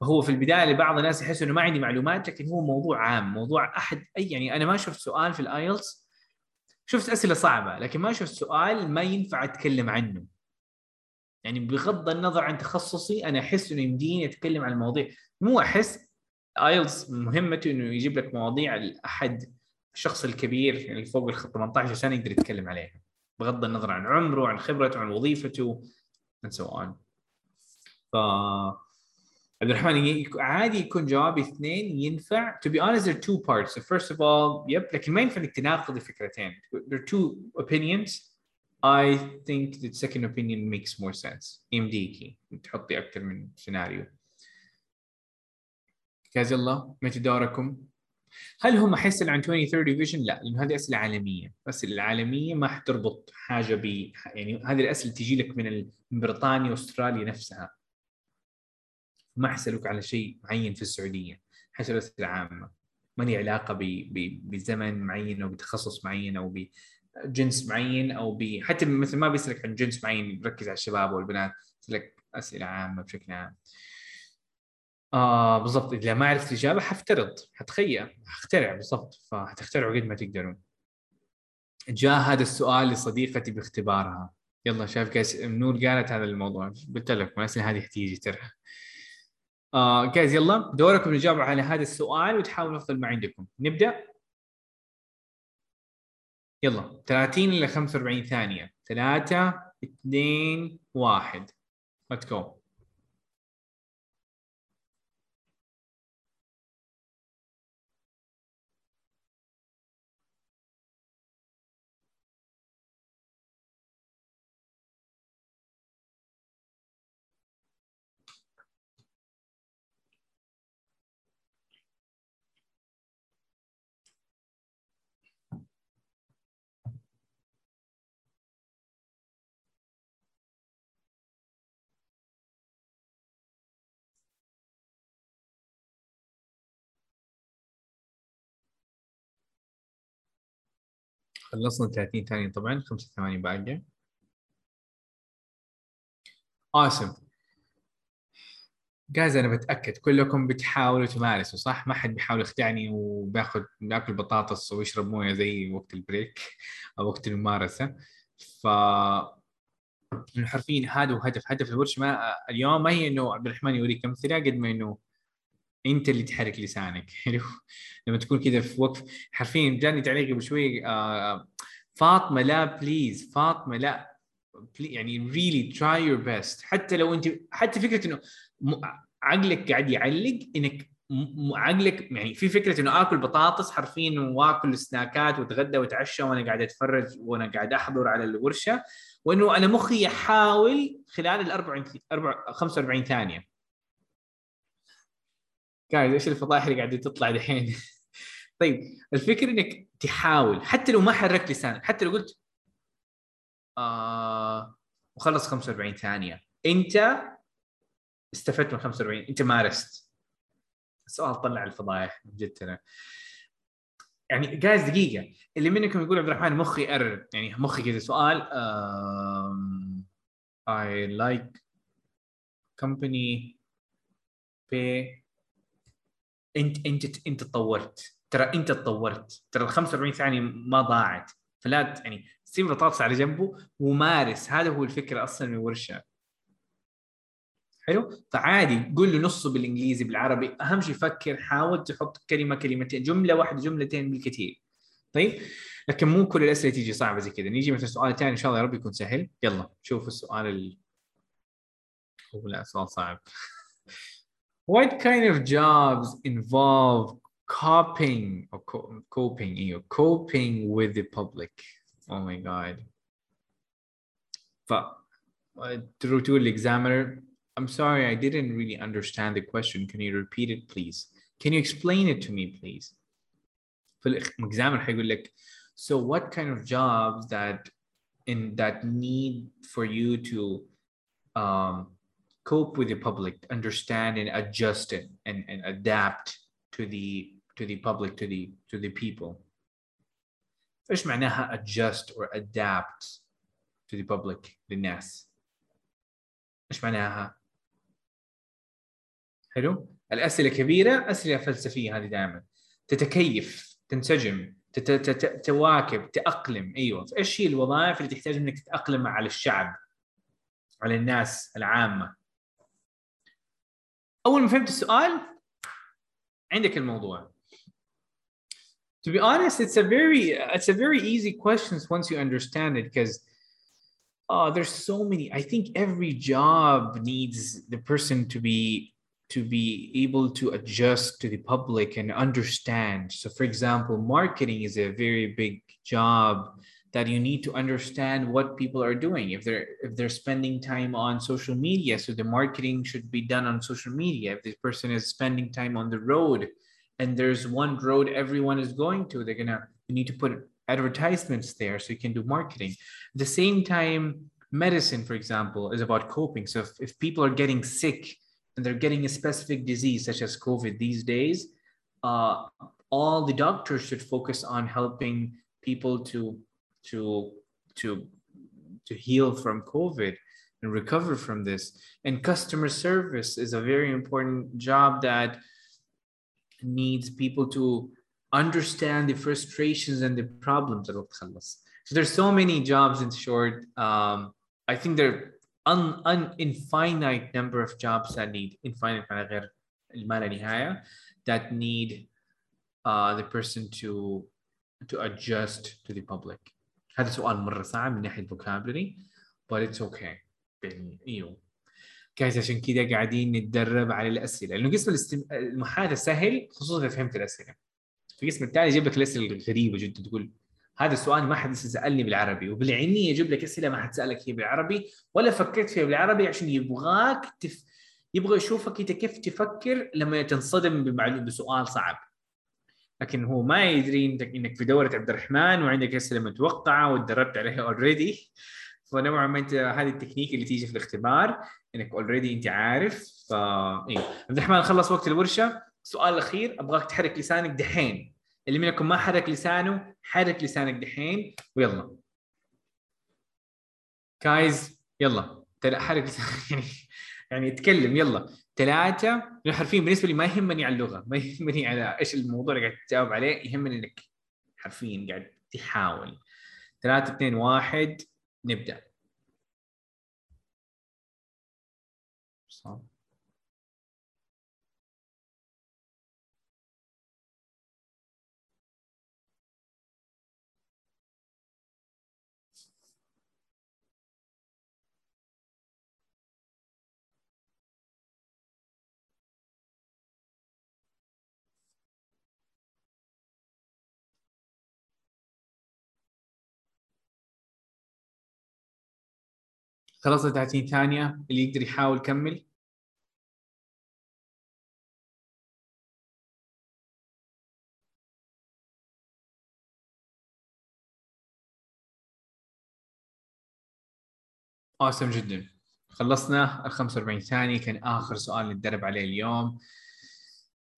فهو في البداية لبعض الناس يحس إنه ما عندي معلومات لكن هو موضوع عام، موضوع أحد أي يعني أنا ما شفت سؤال في الايلتس شفت أسئلة صعبة لكن ما شفت سؤال ما ينفع أتكلم عنه. يعني بغض النظر عن تخصصي أنا أحس إنه يمديني أتكلم عن المواضيع، مو أحس ايلتس مهمته إنه يجيب لك مواضيع الأحد الشخص الكبير يعني اللي فوق ال 18 سنة يقدر يتكلم عليها بغض النظر عن عمره عن خبرته عن وظيفته and so on. ف عبد الرحمن عادي يكون جوابي اثنين ينفع؟ Honest there are two parts. So first of all يب لكن ما ينفع إنك تناقض الفكرتين there are two opinions. I think the second opinion makes more يمديكي تحطي أكثر من سيناريو جاهز يلا متى دوركم؟ هل هم حيسأل عن 2030 فيجن؟ لا لأنه هذه أسئلة عالمية، الأسئلة العالمية ما حتربط حاجة ب يعني هذه الأسئلة تجي لك من بريطانيا وأستراليا نفسها. ما حيسألوك على شيء معين في السعودية، حيسألوا أسئلة عامة. ما لي. ب... بزمن معين أو بتخصص معين أو بجنس معين أو ب حتى مثل ما بيسألك عن جنس معين يركز على الشباب والبنات، يسألك أسئلة عامة بشكل عام. آه بالضبط. إذا ما عرفت الإجابة حفترض حتخيل حخترع بالضبط. فحتخترعوا قد ما تقدرون. جاء هذا السؤال لصديقتي باختبارها. يلا شايف كيس نور قالت هذا الموضوع. قلت لك الاسئله هذه حتيجي ترى. آه جايز يلا. دوركم تجاوبوا على هذا السؤال وتحاولوا افضل ما عندكم. نبدأ؟ يلا. 30 إلى 45 ثانية. 3 2 1 ليتس جو خلصنا 30 ثانية طبعا 5 ثواني باقية. Awesome. جايز أنا بتأكد كلكم بتحاولوا تمارسوا صح؟ ما حد بيحاول يخدعني وبياخذ بياكل بطاطس ويشرب موية زي وقت البريك أو وقت الممارسة. ف حرفيا هذا هو هدف هدف الورشة ما اليوم ما هي إنه عبد الرحمن يوريك امثله قد ما إنه أنت اللي تحرك لسانك. حلو لما تكون كذا في وقف حرفيا جاني تعليق قبل شوي آه فاطمة لا بليز فاطمة لا يعني really try your best. حتى لو أنت حتى فكرة إنه عقلك قاعد يعلق إنك عقلك يعني في فكرة إنه آكل بطاطس حرفيا وآكل سناكات وأتغدى وأتعشى وأنا قاعد أتفرج وأنا قاعد أحضر على الورشة وإنه أنا مخي يحاول خلال ال 44 45 ثانية. قاعد إيش الفضائح اللي قاعدة تطلع دحين؟ طيب الفكرة إنك تحاول حتى لو ما حركت لسانك حتى لو قلت آه وخلص 45 ثانية. أنت استفدت من 45 أنت مارست. السؤال طلع الفضايح من جد ترى. يعني جايز دقيقة. اللي منكم يقول عبد الرحمن مخي ارر يعني مخي كذا سؤال I like company pay انت انت انت تطورت. ترى انت تطورت. ترى ال 45 ثانية ما ضاعت. فلا يعني سيب البطاطس على جنبه ومارس. هذا هو الفكرة أصلا من الورشه حلو؟ فعادي. قول له نصه بالإنجليزي بالعربي. أهم شيء فكر حاول تحط كلمة كلمتين. جملة واحدة جملتين بالكثير. طيب؟ لكن مو كل الأسئلة تيجي صعبة زي كذا. نيجي مثلا سؤال ثاني إن شاء الله يا رب يكون سهل. يلا شوف السؤال ال... هو لا سؤال صعب. What kind of jobs involve coping or co- coping ايوه coping with the public oh my god ف through to the examiner I'm sorry I didn't really understand the question can you repeat it please can you explain it to me please فالاكزامر حيقول لك so what kind of jobs that in that need for you to um, cope with the public understand and adjust it and, and adapt to the to the public to the to the people. إيش معناها adjust or adapt to the public للناس إيش معناها؟ حلو؟ الأسئلة كبيرة أسئلة فلسفية هذه دائما. تتكيف تنسجم تواكب تأقلم. أيوه. إيش هي الوظائف اللي تحتاج إنك تتأقلم على الشعب على الناس العامة؟ اول ما فهمت السؤال عندك الموضوع to be honest it's a very it's a very easy question once you understand it because uh, there's so many i think every job needs the person to be to be able to adjust to the public and understand so for example marketing is a very big job that you need to understand what people are doing. If they're if they're spending time on social media so the marketing should be done on social media. If this person is spending time on the road and there's one road everyone is going to they're gonna you need to put advertisements there so you can do marketing. At the same time medicine for example is about coping. So if, if people are getting sick and they're getting a specific disease such as covid these days uh, all the doctors should focus on helping people to to to to heal from COVID and recover from this. And customer service is a very important job that needs people to understand the frustrations and the problems that will us. So there's so many jobs in short. Um, I think there are an un, infinite number of jobs that need infinite that need uh, the person to to adjust to the public. هذا سؤال مرة صعب من ناحية vocabulary but it's okay. يعني إيوه جايز عشان كذا قاعدين نتدرب على الأسئلة لأنه قسم. المحادثة سهل خصوصا إذا فهمت الأسئلة في القسم الثاني يجيب لك الأسئلة الغريبة جدا تقول هذا السؤال ما حد سالني بالعربي وبالعينية يجيب لك أسئلة ما حد سألك هي بالعربي ولا فكرت فيها بالعربي عشان يبغاك تف... يبغى يشوفك إنت كيف تفكر لما تنصدم بسؤال صعب لكن هو ما يدري انك إنك في دورة عبد الرحمن وعندك اسئله متوقعه وتدربت عليها already فنوعا ما انت هذه التكنيك اللي تيجي في الاختبار إنك already أنت عارف. ف إيه. عبد الرحمن خلص وقت الورشة. السؤال الأخير أبغاك تحرك لسانك دحين. اللي منكم ما حرك لسانه حرك لسانك دحين. ويلا. جايز يلا. حرك لسانك يعني يعني اتكلم يلا. ثلاثة لأنه حرفيا بالنسبة لي ما يهمني على اللغة ما يهمني على إيش الموضوع اللي قاعد تجاوب عليه يهمني إنك حرفيا قاعد تحاول. ثلاثة اثنين واحد نبدأ. خلصت 30 ثانية اللي يقدر يحاول يكمل. اوسم جدا. خلصنا ال 45 ثانية كان آخر سؤال نتدرب عليه اليوم.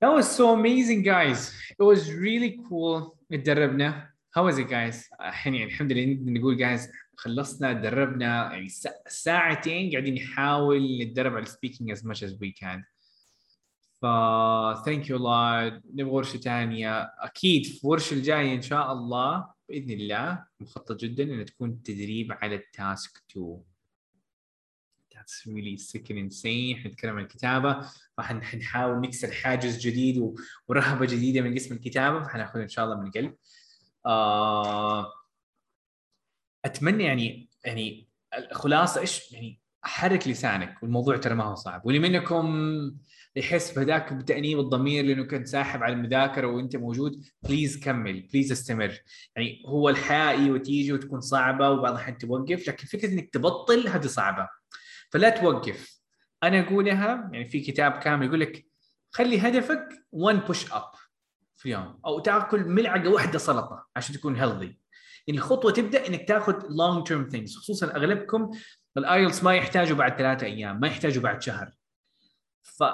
That was so amazing guys. It was really cool. تدربنا how was it guys? الحين يعني الحمد لله نقدر نقول guys خلصنا تدربنا يعني سا- ساعتين قاعدين نحاول نتدرب على speaking as much as we can. ف you a lot. نبغى ورشة ثانية أكيد في الورشة الجاية إن شاء الله بإذن الله مخطط جدا إنها تكون تدريب على التاسك 2 That's really sick and insane. حنتكلم عن الكتابة راح نحاول نكسر حاجز جديد و- ورهبة جديدة من قسم الكتابة فحناخذها إن شاء الله من القلب آه أتمنى يعني يعني الخلاصة إيش؟ يعني حرك لسانك والموضوع ترى ما هو صعب. واللي منكم يحس بهذاك بتأنيب الضمير لأنه كنت ساحب على المذاكرة وأنت موجود please كمل please استمر. يعني هو الحياة أيوه تيجي وتكون صعبة وبعض الأحيان توقف لكن فكرة إنك تبطل هذه صعبة. فلا توقف. أنا أقولها يعني في كتاب كامل يقول لك خلي هدفك 1 push up في اليوم أو تأكل ملعقة واحدة سلطة عشان تكون healthy يعني الخطوة تبدأ إنك تاخذ long term things خصوصا أغلبكم ال IELTS ما يحتاجوا بعد ثلاثة أيام ما يحتاجوا بعد شهر. ف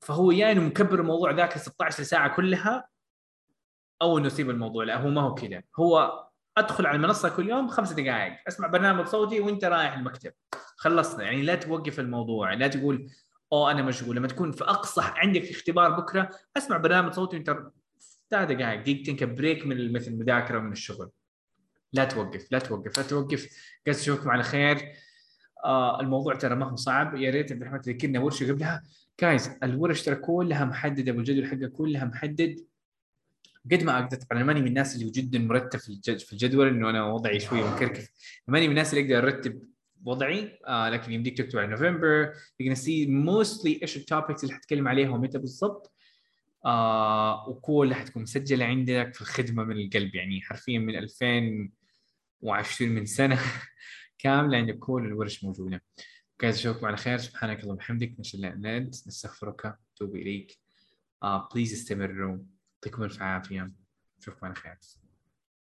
فهو يا إنه مكبر الموضوع ذاك 16 ساعة كلها أو إنه يسيب الموضوع لا هو ما هو كذا. هو أدخل على المنصة كل يوم خمس دقائق أسمع برنامج صوتي وإنت رايح المكتب. خلصنا يعني لا توقف الموضوع لا تقول أوه أنا مشغول. لما تكون في اقصى عندك اختبار بكرة أسمع برنامج صوتي وإنت ثلاث دقائق دقيقتين كبريك من مثل المذاكرة ومن الشغل. لا توقف لا توقف لا توقف. قاعد اشوفكم على خير آه الموضوع ترى ما هو صعب. يا ريت عبد الرحمن تذكرنا ورشه قبلها. جايز الورش ترى كلها محددة والجدول حقها كلها محدد. قد ما أقدر طبعا ماني من الناس اللي جدا مرتب في الجد- في الجدول إنه أنا وضعي شوية مكركف. ماني من الناس اللي أقدر أرتب وضعي. آه لكن يمديك تكتب على نوفمبر you see mostly إيش ال topics اللي حتكلم عليها ومتى بالضبط. آه وكلها حتكون مسجلة عندك في الخدمة من القلب. يعني حرفيا من 2020 من سنة كاملة عندك كل الورش موجودة. جايز أشوفكم على خير. سبحانك اللهم وبحمدك. نشهد ان لا انت نستغفرك. ونتوب إليك. آه please استمروا. يعطيكم الف عافية. أشوفكم على خير.